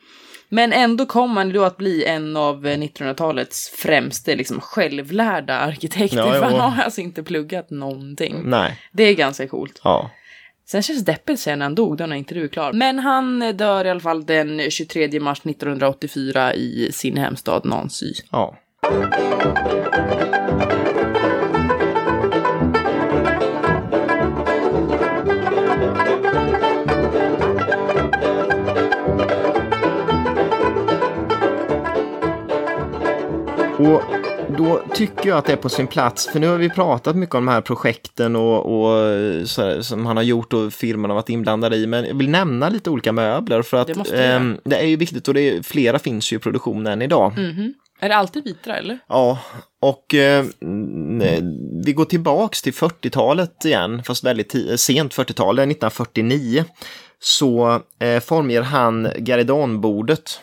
Men ändå kom han då att bli en av eh, 1900-talets främste liksom självlärda arkitekter. Ja, för han har alltså inte pluggat någonting. Nej. Det är ganska coolt. Ja. Sen känns det deppigt sen när han dog, då när intervju är klar. Men han eh, dör i alla fall den 23 mars 1984 i sin hemstad Nancy. Ja. Och då tycker jag att det är på sin plats, för nu har vi pratat mycket om de här projekten och, och så som han har gjort och firman har varit inblandade i, men jag vill nämna lite olika möbler för att Det ehm, det är ju viktigt och det är, flera finns ju i produktion än idag. Mhm. Är det alltid vitra eller? Ja, och eh, mm, vi går tillbaks till 40-talet igen, fast väldigt sent 40-tal, det är 1949, så eh, formger han Garidonbordet.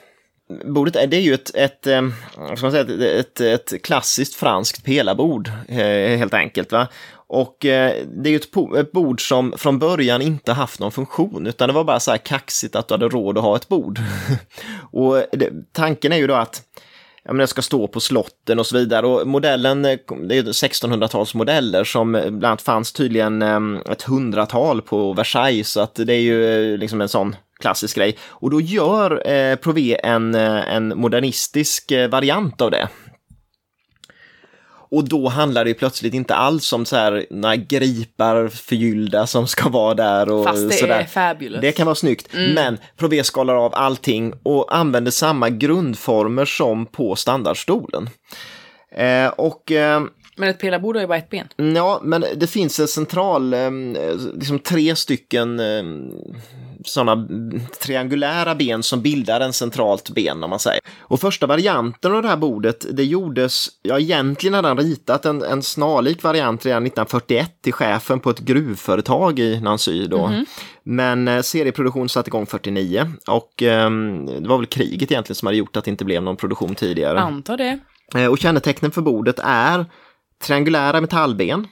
Bordet är, det är ju ett, ett, eh, vad ska man säga, ett, ett, ett klassiskt franskt pelarbord, eh, helt enkelt. Va? Och eh, det är ju ett, ett bord som från början inte haft någon funktion, utan det var bara så här kaxigt att du hade råd att ha ett bord. <laughs> och det, tanken är ju då att ja, men det ska stå på slotten och så vidare. Och modellen, eh, det är 1600-talsmodeller som bland annat fanns tydligen eh, ett hundratal på Versailles, så att det är ju eh, liksom en sån klassisk grej. Och då gör eh, Prové en, eh, en modernistisk eh, variant av det. Och då handlar det plötsligt inte alls om så här några gripar förgyllda som ska vara där och Fast det sådär. är fabulous. Det kan vara snyggt, men Prové skalar av allting och använder samma grundformer som på standardstolen. Eh, och eh, Men ett pelarbord har ju bara ett ben. ja, men det finns en central, eh, liksom tre stycken sådana triangulära ben som bildar en centralt ben om man säger. Och första varianten av det här bordet, det gjordes, ja egentligen hade han ritat en, en snarlik variant redan 1941 till chefen på ett gruvföretag i Nancy då. Men eh, serieproduktion satte igång 49 och eh, det var väl kriget egentligen som hade gjort att det inte blev någon produktion tidigare. Antar det. Eh, Och kännetecknen för bordet är triangulära metallben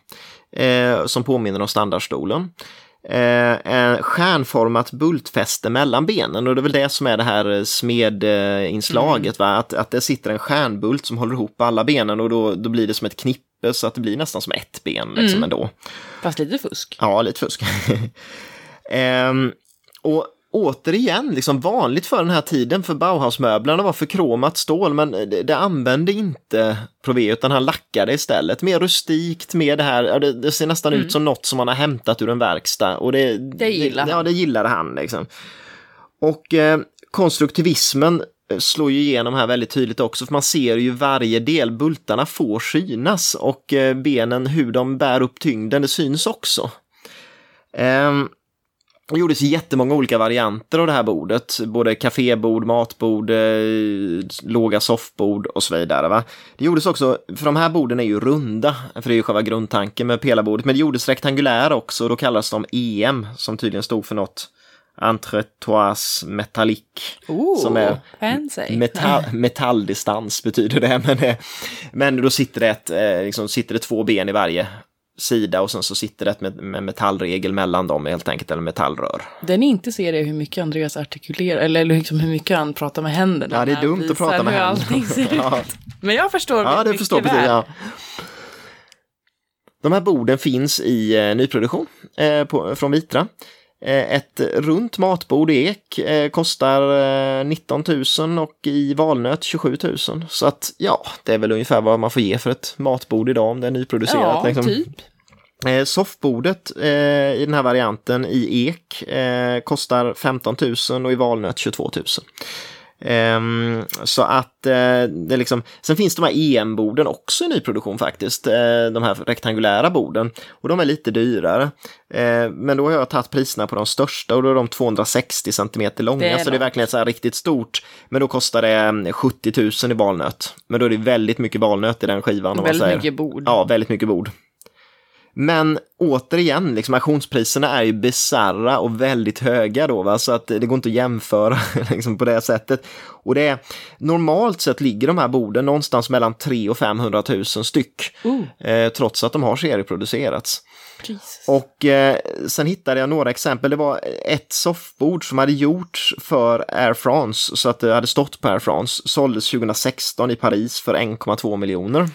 eh, som påminner om standardstolen. Eh, stjärnformat bultfäste mellan benen och det är väl det som är det här smedinslaget, va? Att, att det sitter en stjärnbult som håller ihop alla benen och då, då blir det som ett knippe så att det blir nästan som ett ben liksom ändå. Fast lite fusk. Ja, lite fusk. <laughs> Ehm, och återigen, liksom vanligt för den här tiden, för Bauhausmöblerna var förkromat stål, men det, det använde inte Prové, utan han lackade istället. Mer rustikt, mer det här, det, det ser nästan ut som något som man har hämtat ur en verkstad. Och det, Det gillar det, Ja, det gillade han liksom. Och eh, konstruktivismen eh, slår ju igenom här väldigt tydligt också, för man ser ju varje del, bultarna får synas och eh, benen, hur de bär upp tyngden, det syns också. Ehm, Det gjordes jättemånga olika varianter av det här bordet, både kafébord, matbord, eh, låga soffbord och så vidare. Va? Det gjordes också, för de här borden är ju runda, för det är ju själva grundtanken med pelarbordet, men det gjordes rektangulära också och då kallas de EM, som tydligen stod för något Entretoise Metallique. Oh, som är. Metall, <laughs> metalldistans betyder det, men, det, men då sitter det, ett, eh, liksom, sitter det två ben i varje sida och sen så sitter det ett med, med metallregel mellan dem helt enkelt, eller metallrör. Den inte ser är hur mycket Andreas artikulerar, eller liksom hur mycket han pratar med händerna. Ja, det är dumt att prata med händerna. <laughs> Ja. Men jag förstår Ja, det förstår väl. precis. Ja. De här borden finns i eh, nyproduktion eh, på, från Vitra. Eh, ett runt matbord i ek eh, kostar eh, 19 000 och i valnöt 27 000. Så att ja, det är väl ungefär vad man får ge för ett matbord idag om det är nyproducerat. Ja, liksom. typ. Eh, soffbordet eh, i den här varianten i ek eh, kostar 15 000 och i valnöt 22 000. Ehm, så att eh, det liksom, sen finns de här EM-borden också i nyproduktion faktiskt, eh, de här rektangulära borden. Och de är lite dyrare. Eh, men då har jag tagit priserna på de största och då är de 260 cm långa, Det så det är verkligen så här riktigt stort. Men då kostar det mm, 70 000 i valnöt. Men då är det väldigt mycket valnöt i den skivan. Väldigt mycket bord. Ja, väldigt mycket bord. Men återigen, liksom, auktionspriserna är ju bisarra och väldigt höga då, va? så att det går inte att jämföra <laughs> liksom, på det sättet. Och det är, normalt sett ligger de här borden någonstans mellan 300 och 500 000 styck, Oh, eh, trots att de har serieproducerats. Jesus. Och eh, sen hittade jag några exempel. Det var ett soffbord som hade gjorts för Air France, så att det hade stått på Air France. Såldes 2016 i Paris för 1,2 miljoner.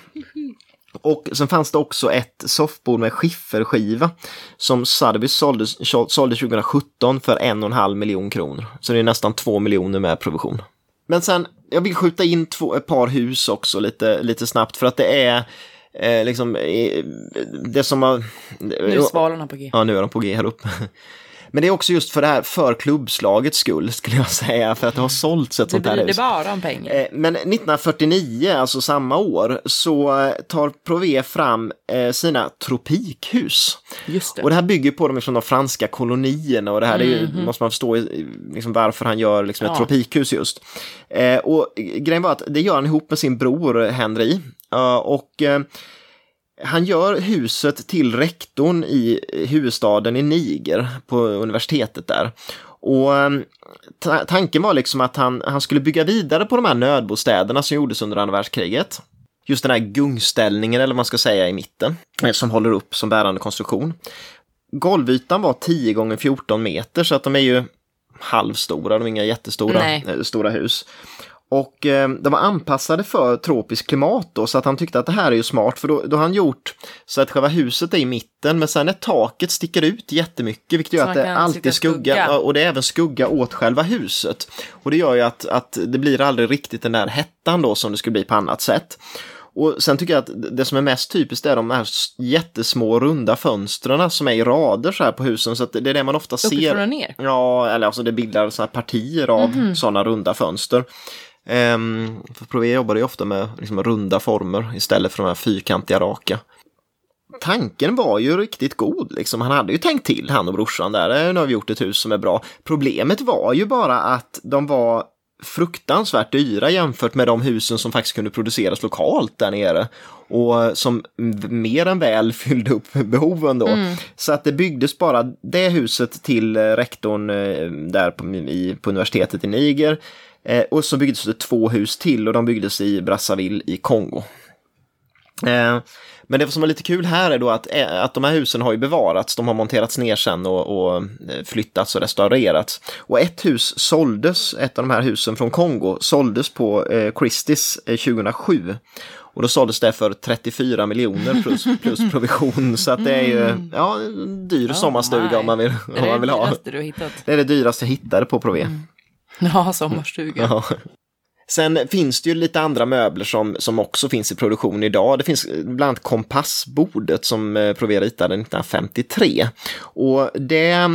Och sen fanns det också ett soffbord med skifferskiva som Sotheby's sålde, sålde 2017 för en och en halv miljon kronor. Så det är nästan två miljoner med provision. Men sen, jag vill skjuta in två, ett par hus också lite, lite snabbt för att det är eh, liksom eh, det som har... Nu är svalorna på G. Ja, nu är de på G här uppe. Men det är också just för det här för klubbslagets skull skulle jag säga, för att det har sålts ett Det sånt här blir det hus. bara om pengar. Eh, Men 1949, alltså samma år, så eh, tar Prové fram eh, sina tropikhus. Just det. Och det här bygger på de, liksom, de franska kolonierna och det här är ju, måste man förstå liksom, varför han gör liksom, ett Ja. tropikhus just. Och grejen var att det gör han ihop med sin bror Henry. Och han gör huset till rektorn i huvudstaden i Niger på universitetet där. Och eh, ta- tanken var liksom att han, han skulle bygga vidare på de här nödbostäderna som gjordes under andra världskriget. Just den här gungställningen eller vad man ska säga i mitten, eh, som håller upp som bärande konstruktion. Golvytan var 10 gånger 14 meter så att de är ju halvstora, de är inga jättestora Nej. eh, stora hus. Och eh, de var anpassade för tropiskt klimat då, så att han tyckte att det här är ju smart, för då, då har han gjort så att själva huset är i mitten, men sen är taket sticker ut jättemycket, vilket gör att det alltid är skugga, skugga. och det är även skugga åt själva huset. Och det gör ju att, att det blir aldrig riktigt den där hettan då som det skulle bli på annat sätt. Och sen tycker jag att det som är mest typiskt är de här jättesmå runda fönstren som är i rader så här på husen, så att det är det man ofta ser. Uppifrån och ner. Ja, eller alltså det bildar här partier av sådana runda fönster. Um, för Prové jobbade ju ofta med liksom, runda former istället för de här fyrkantiga raka. Tanken var ju riktigt god, liksom. han hade ju tänkt till, han och brorsan där, "Eh, nu har vi gjort ett hus som är bra. Problemet var ju bara att de var fruktansvärt dyra jämfört med de husen som faktiskt kunde produceras lokalt där nere och som mer än väl <laughs> fyllde upp behoven då. Så att det byggdes bara det huset till eh, rektorn eh, där på, i, på universitetet i Niger eh, och så byggdes det två hus till och de byggdes i Brazzaville i Kongo. Eh, Men det som var lite kul här är då att, eh, att de här husen har ju bevarats, de har monterats ner sen och, och eh, flyttats och restaurerats. Och ett hus såldes, ett av de här husen från Kongo, såldes på eh, Christie's eh, 2007. Och då såldes det för 34 miljoner plus, <laughs> plus provision, så att det är ju ja, en dyr sommarstuga my. om man vill, Är om det man vill det ha. dyraste du har hittat? Det är det dyraste jag hittade på Prové. <laughs> Ja, sommarstuga. Ja. Sen finns det ju lite andra möbler som, som också finns i produktion idag. Det finns bland annat kompassbordet som eh, Provera ritade 1953. Och det, eh,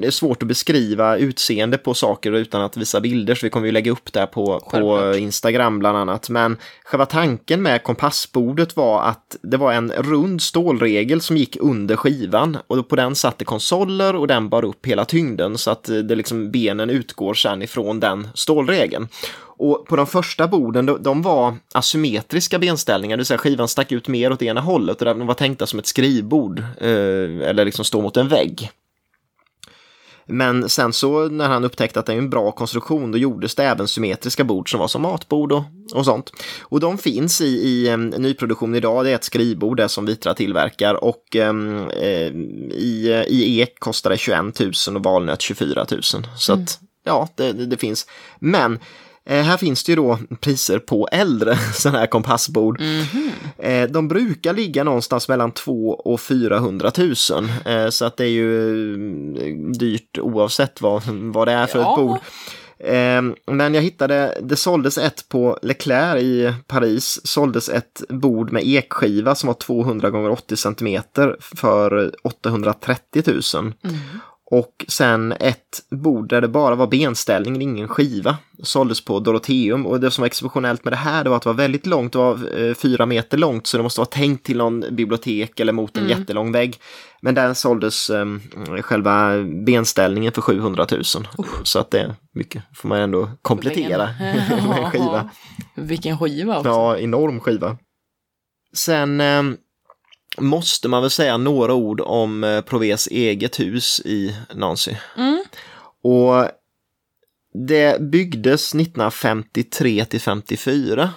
det är svårt att beskriva utseende på saker utan att visa bilder, så vi kommer ju lägga upp det på, på Instagram bland annat. Men själva tanken med kompassbordet var att det var en rund stålregel som gick under skivan och på den satte konsoler och den bar upp hela tyngden så att det liksom benen utgår sen ifrån den stålregeln. Och på de första borden, de, de var asymmetriska benställningar, det vill säga skivan stack ut mer åt ena hållet och de var tänkta som ett skrivbord eh, eller liksom stå mot en vägg. Men sen så när han upptäckte att det är en bra konstruktion, då gjordes det även symmetriska bord som var som matbord och, och sånt. Och de finns i, i um, nyproduktion idag, det är ett skrivbord det som Vitra tillverkar och um, eh, i, i ek kostar det 21 000 och valnöt 24 000. Så mm. att ja, det, det, det finns. Men Eh, här finns det ju då priser på äldre <laughs> sådana här kompassbord. Mm -hmm. eh, de brukar ligga någonstans mellan 2 och 400 000. Eh, så att det är ju mm, dyrt oavsett vad, vad det är för ja. ett bord. Men jag hittade, det såldes ett på Leclerc i Paris, såldes ett bord med ekskiva som var 200 x 80 cm för 830 000. Mm. Och sen ett bord där det bara var benställning, ingen skiva. Såldes på Doroteum och det som var exceptionellt med det här det var att det var väldigt långt, det var eh, fyra meter långt så det måste vara tänkt till någon bibliotek eller mot en mm. jättelång vägg. Men där såldes eh, själva benställningen för 700 000. Uh. Så att det är mycket, får man ändå komplettera <laughs> med en skiva. Vilken skiva också. Ja, enorm skiva. Sen eh, måste man väl säga några ord om eh, Provés eget hus i Nancy. Mm. Och det byggdes 1953 till 54.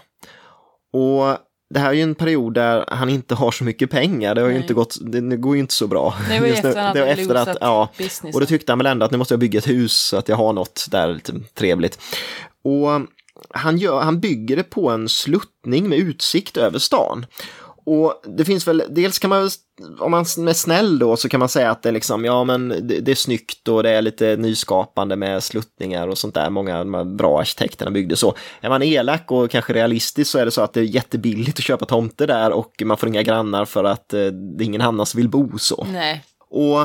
Och det här är ju en period där han inte har så mycket pengar. Det har Nej. ju inte gått, det går ju inte så bra. Det var efter, att, det var efter att, ja, business. Och då tyckte han väl ändå att nu måste jag bygga ett hus så att jag har något där lite trevligt. Och han, gör, han bygger det på en sluttning med utsikt över stan. Och det finns väl, dels kan man om man är snäll då så kan man säga att det är liksom, ja men det, det är snyggt och det är lite nyskapande med sluttningar och sånt där. Många av de här bra arkitekterna byggde så. Är man elak och kanske realistisk så är det så att det är jättebilligt att köpa tomter där och man får inga grannar för att eh, det är ingen annan som vill bo så. Nej. Och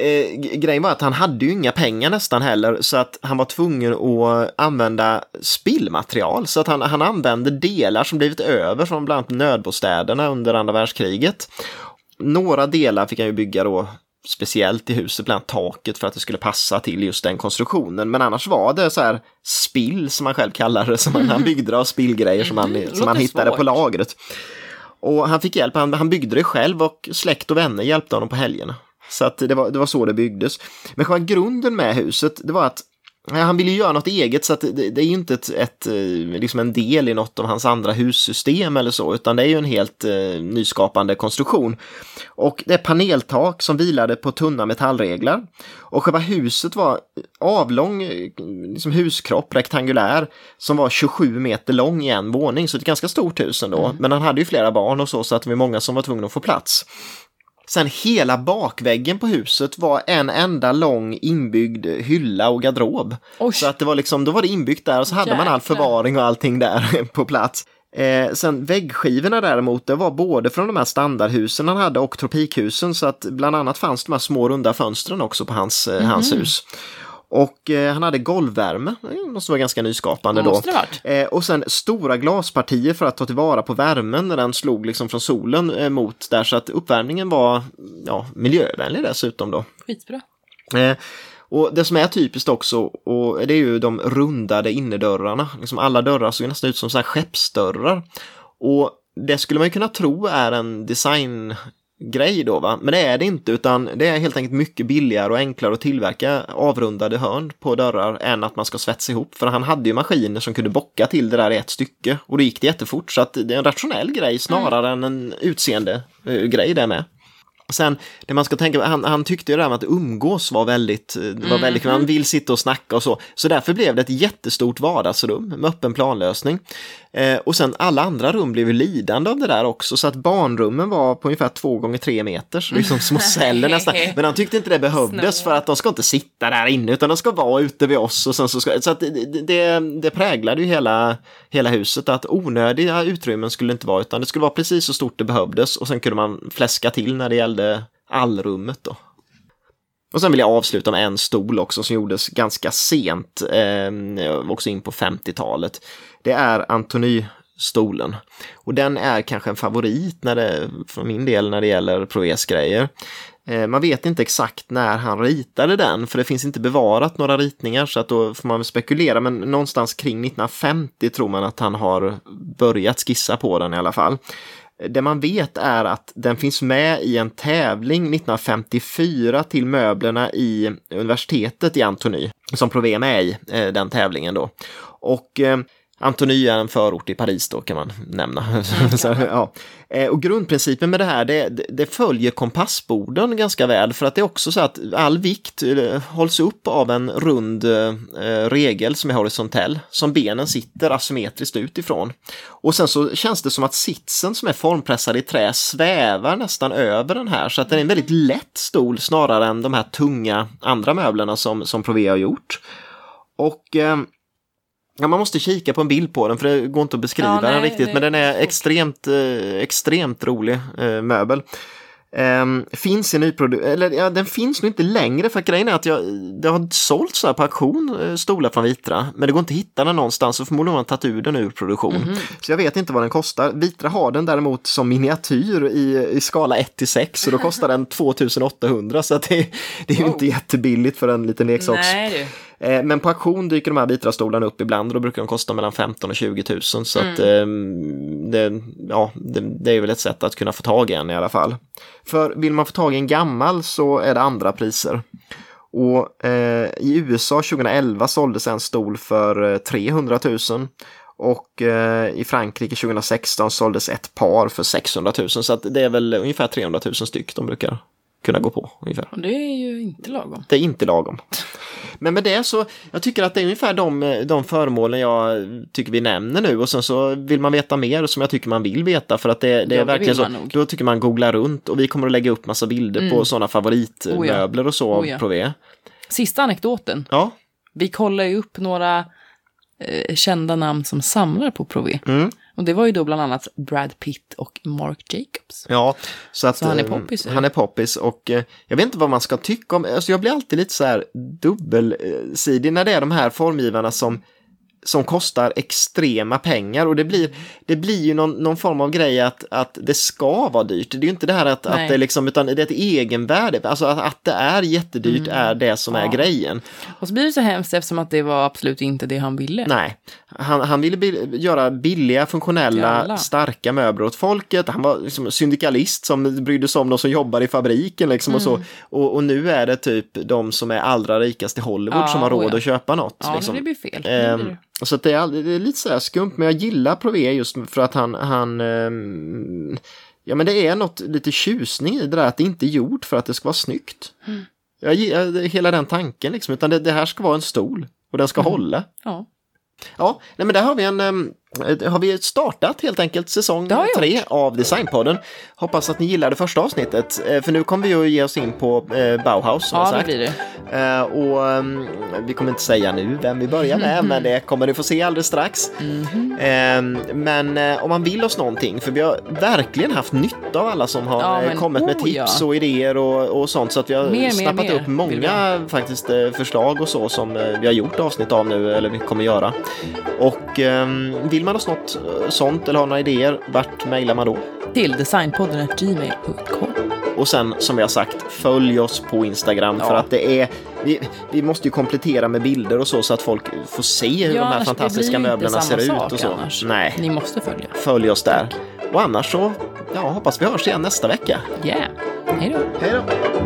eh, grejen var att han hade ju inga pengar nästan heller så att han var tvungen att använda spillmaterial så att han, han använde delar som blivit över från bland annat nödbostäderna under andra världskriget. Några delar fick han ju bygga då speciellt i huset, bland annat taket för att det skulle passa till just den konstruktionen. Men annars var det så här spill som man själv kallar det, som han, han <laughs> byggde av spillgrejer som han, mm, som han hittade på lagret. Och han fick hjälp, han, han byggde det själv och släkt och vänner hjälpte honom på helgerna. Så att det, var, det var så det byggdes. Men själva grunden med huset, det var att han ville göra något eget så att det, det är ju inte ett, ett, eh, liksom en del i något av hans andra hussystem eller så, utan det är ju en helt eh, nyskapande konstruktion. Och det är paneltak som vilade på tunna metallreglar. Och själva huset var avlång, liksom huskropp, rektangulär, som var 27 meter lång i en våning, så ett ganska stort hus ändå. Mm. Men han hade ju flera barn och så, så att det var många som var tvungna att få plats. Sen hela bakväggen på huset var en enda lång inbyggd hylla och garderob. Oj. Så att det var liksom, då var det inbyggt där och så hade Jäklar. man all förvaring och allting där <laughs> på plats. Eh, sen väggskivorna däremot, det var både från de här standardhusen han hade och tropikhusen så att bland annat fanns de här små runda fönstren också på hans, mm. hans hus. Och eh, han hade golvvärme, det måste vara ganska nyskapande då. Eh, och sen stora glaspartier för att ta tillvara på värmen när den slog liksom från solen eh, mot där så att uppvärmningen var ja, miljövänlig dessutom då. Skitbra. Eh, och det som är typiskt också, och det är ju de rundade innerdörrarna. Liksom alla dörrar såg nästan ut som så här skeppsdörrar. Och det skulle man ju kunna tro är en design grej då va, men det är det inte utan det är helt enkelt mycket billigare och enklare att tillverka avrundade hörn på dörrar än att man ska svetsa ihop. För han hade ju maskiner som kunde bocka till det där i ett stycke och då gick det jättefort så att det är en rationell grej snarare mm. än en utseende uh, grej det med. Sen, det man ska tänka han, han tyckte ju det här med att umgås var väldigt, det var väldigt, man vill sitta och snacka och så. Så därför blev det ett jättestort vardagsrum med öppen planlösning. Eh, och sen alla andra rum blev ju lidande av det där också, så att barnrummen var på ungefär två gånger tre meter, så liksom små celler nästan. <laughs> Men han tyckte inte det behövdes för att de ska inte sitta där inne, utan de ska vara ute vid oss. Och sen så, ska, så att det, det, det präglade ju hela, hela huset, att onödiga utrymmen skulle inte vara, utan det skulle vara precis så stort det behövdes och sen kunde man fläska till när det gällde allrummet då. Och sen vill jag avsluta med en stol också som gjordes ganska sent, eh, också in på 50-talet. Det är Antony-stolen. Och den är kanske en favorit när det, för min del när det gäller Proves-grejer. Eh, man vet inte exakt när han ritade den, för det finns inte bevarat några ritningar, så att då får man spekulera, men någonstans kring 1950 tror man att han har börjat skissa på den i alla fall. Det man vet är att den finns med i en tävling 1954 till möblerna i universitetet i Antony, som Provena är i eh, den tävlingen då. Och eh, Antony är en förort i Paris då kan man nämna. Mm. <laughs> så, ja. Eh, och grundprincipen med det här, det, det, följer kompassborden ganska väl för att det är också så att all vikt eh, hålls upp av en rund eh, regel som är horisontell, som benen sitter asymmetriskt utifrån. Och sen så känns det som att sitsen som är formpressad i trä svävar nästan över den här, så att det är en väldigt lätt stol snarare än de här tunga andra möblerna som, som Provea har gjort. Och Ja, man måste kika på en bild på den för det går inte att beskriva ja, nej, den riktigt, men den är extremt, eh, extremt rolig eh, möbel. Um, finns i nyproduktion, eller ja, den finns nog inte längre för grejen är att jag, det har sålts så här på auktion eh, stolar från Vitra, men det går inte att hitta den någonstans så förmodligen har man tagit ur den ur produktion. Mm -hmm. Så jag vet inte vad den kostar. Vitra har den däremot som miniatyr i, i skala 1 till 6 och då kostar den <laughs> 2800 så det, det är ju inte jättebilligt för en liten leksaks. Nej, men på auktion dyker de här Vitra-stolarna upp ibland och då brukar de kosta mellan 15 och 20 000. Så mm. att ehm, det, ja, det, det, är väl ett sätt att kunna få tag i en i alla fall. För vill man få tag i en gammal så är det andra priser. Och eh, i USA 2011 såldes en stol för 300 eh, 000 och eh, i Frankrike 2016 såldes ett par för 600 000 så att det är väl ungefär 300 000 styck de brukar kunna gå på. Ungefär. Det är ju inte lagom. Det är inte lagom. Men med det så, jag tycker att det är ungefär de, de föremålen jag tycker vi nämner nu och sen så vill man veta mer som jag tycker man vill veta för att det, det är verkligen så, nog. då tycker man googla runt och vi kommer att lägga upp massa bilder mm. på sådana favoritmöbler och så oh ja. Prové. Sista anekdoten. Ja. Vi kollar ju upp några eh, kända namn som samlar på Prové. Mm. Och det var ju då bland annat Brad Pitt och Mark Jacobs. Ja, så, att, så han är eh, poppis. Han är poppis och eh, jag vet inte vad man ska tycka om, alltså jag blir alltid lite så här dubbelsidig när det är de här formgivarna som som kostar extrema pengar och det blir, det blir ju någon, någon form av grej att, att det ska vara dyrt. Det är ju inte det här att, att det liksom, utan det är ett egenvärde, alltså att, att det är jättedyrt mm. är det som ja. är grejen. Och så blir det så hemskt eftersom att det var absolut inte det han ville. Nej, han, han ville göra billiga, funktionella, starka möbler åt folket. Han var liksom syndikalist som brydde sig om de som jobbar i fabriken liksom mm. och så. Mm. Och, och, nu är det typ de som är allra rikast i Hollywood ja, som har råd ja. att köpa något. Ja, liksom. det blir fel. Det blir det. Så det är, det är lite så här skumt, men jag gillar Prové just för att han, han um, ja men det är något lite tjusning i det där att det inte är gjort för att det ska vara snyggt. Mm. Jag gillar hela den tanken liksom, utan det, det, här ska vara en stol och den ska mm. hålla. Ja. Ja, nej men där har vi en, um, har vi startat helt enkelt säsong tre av Designpodden. Hoppas att ni gillade första avsnittet, eh, för nu kommer vi att ge oss in på eh, Bauhaus. Som ja, sagt. det det. Eh, och um, vi kommer inte säga nu vem vi börjar med, men det kommer ni få se alldeles strax. Mm. Men om man vill oss någonting, för vi har verkligen haft nytta av alla som har ja, men, kommit med oh, tips ja. och idéer och, och, sånt, så att vi har mer, snappat mer, upp många faktiskt förslag och så som vi har gjort avsnitt av nu, eller vi kommer göra. Och um, vill man oss något eh, sånt eller har några idéer, vart mejlar man då? Till designpodden gmail.com. Och sen som vi har sagt, följ oss på Instagram ja. för att det är vi, vi, måste ju komplettera med bilder och så så att folk får se hur ja, de här fantastiska möblerna ser ut och så. Annars. Nej. Ni måste följa. Följ oss där. Och annars så ja, hoppas vi hörs igen nästa vecka. Yeah. Hej då. Hej då.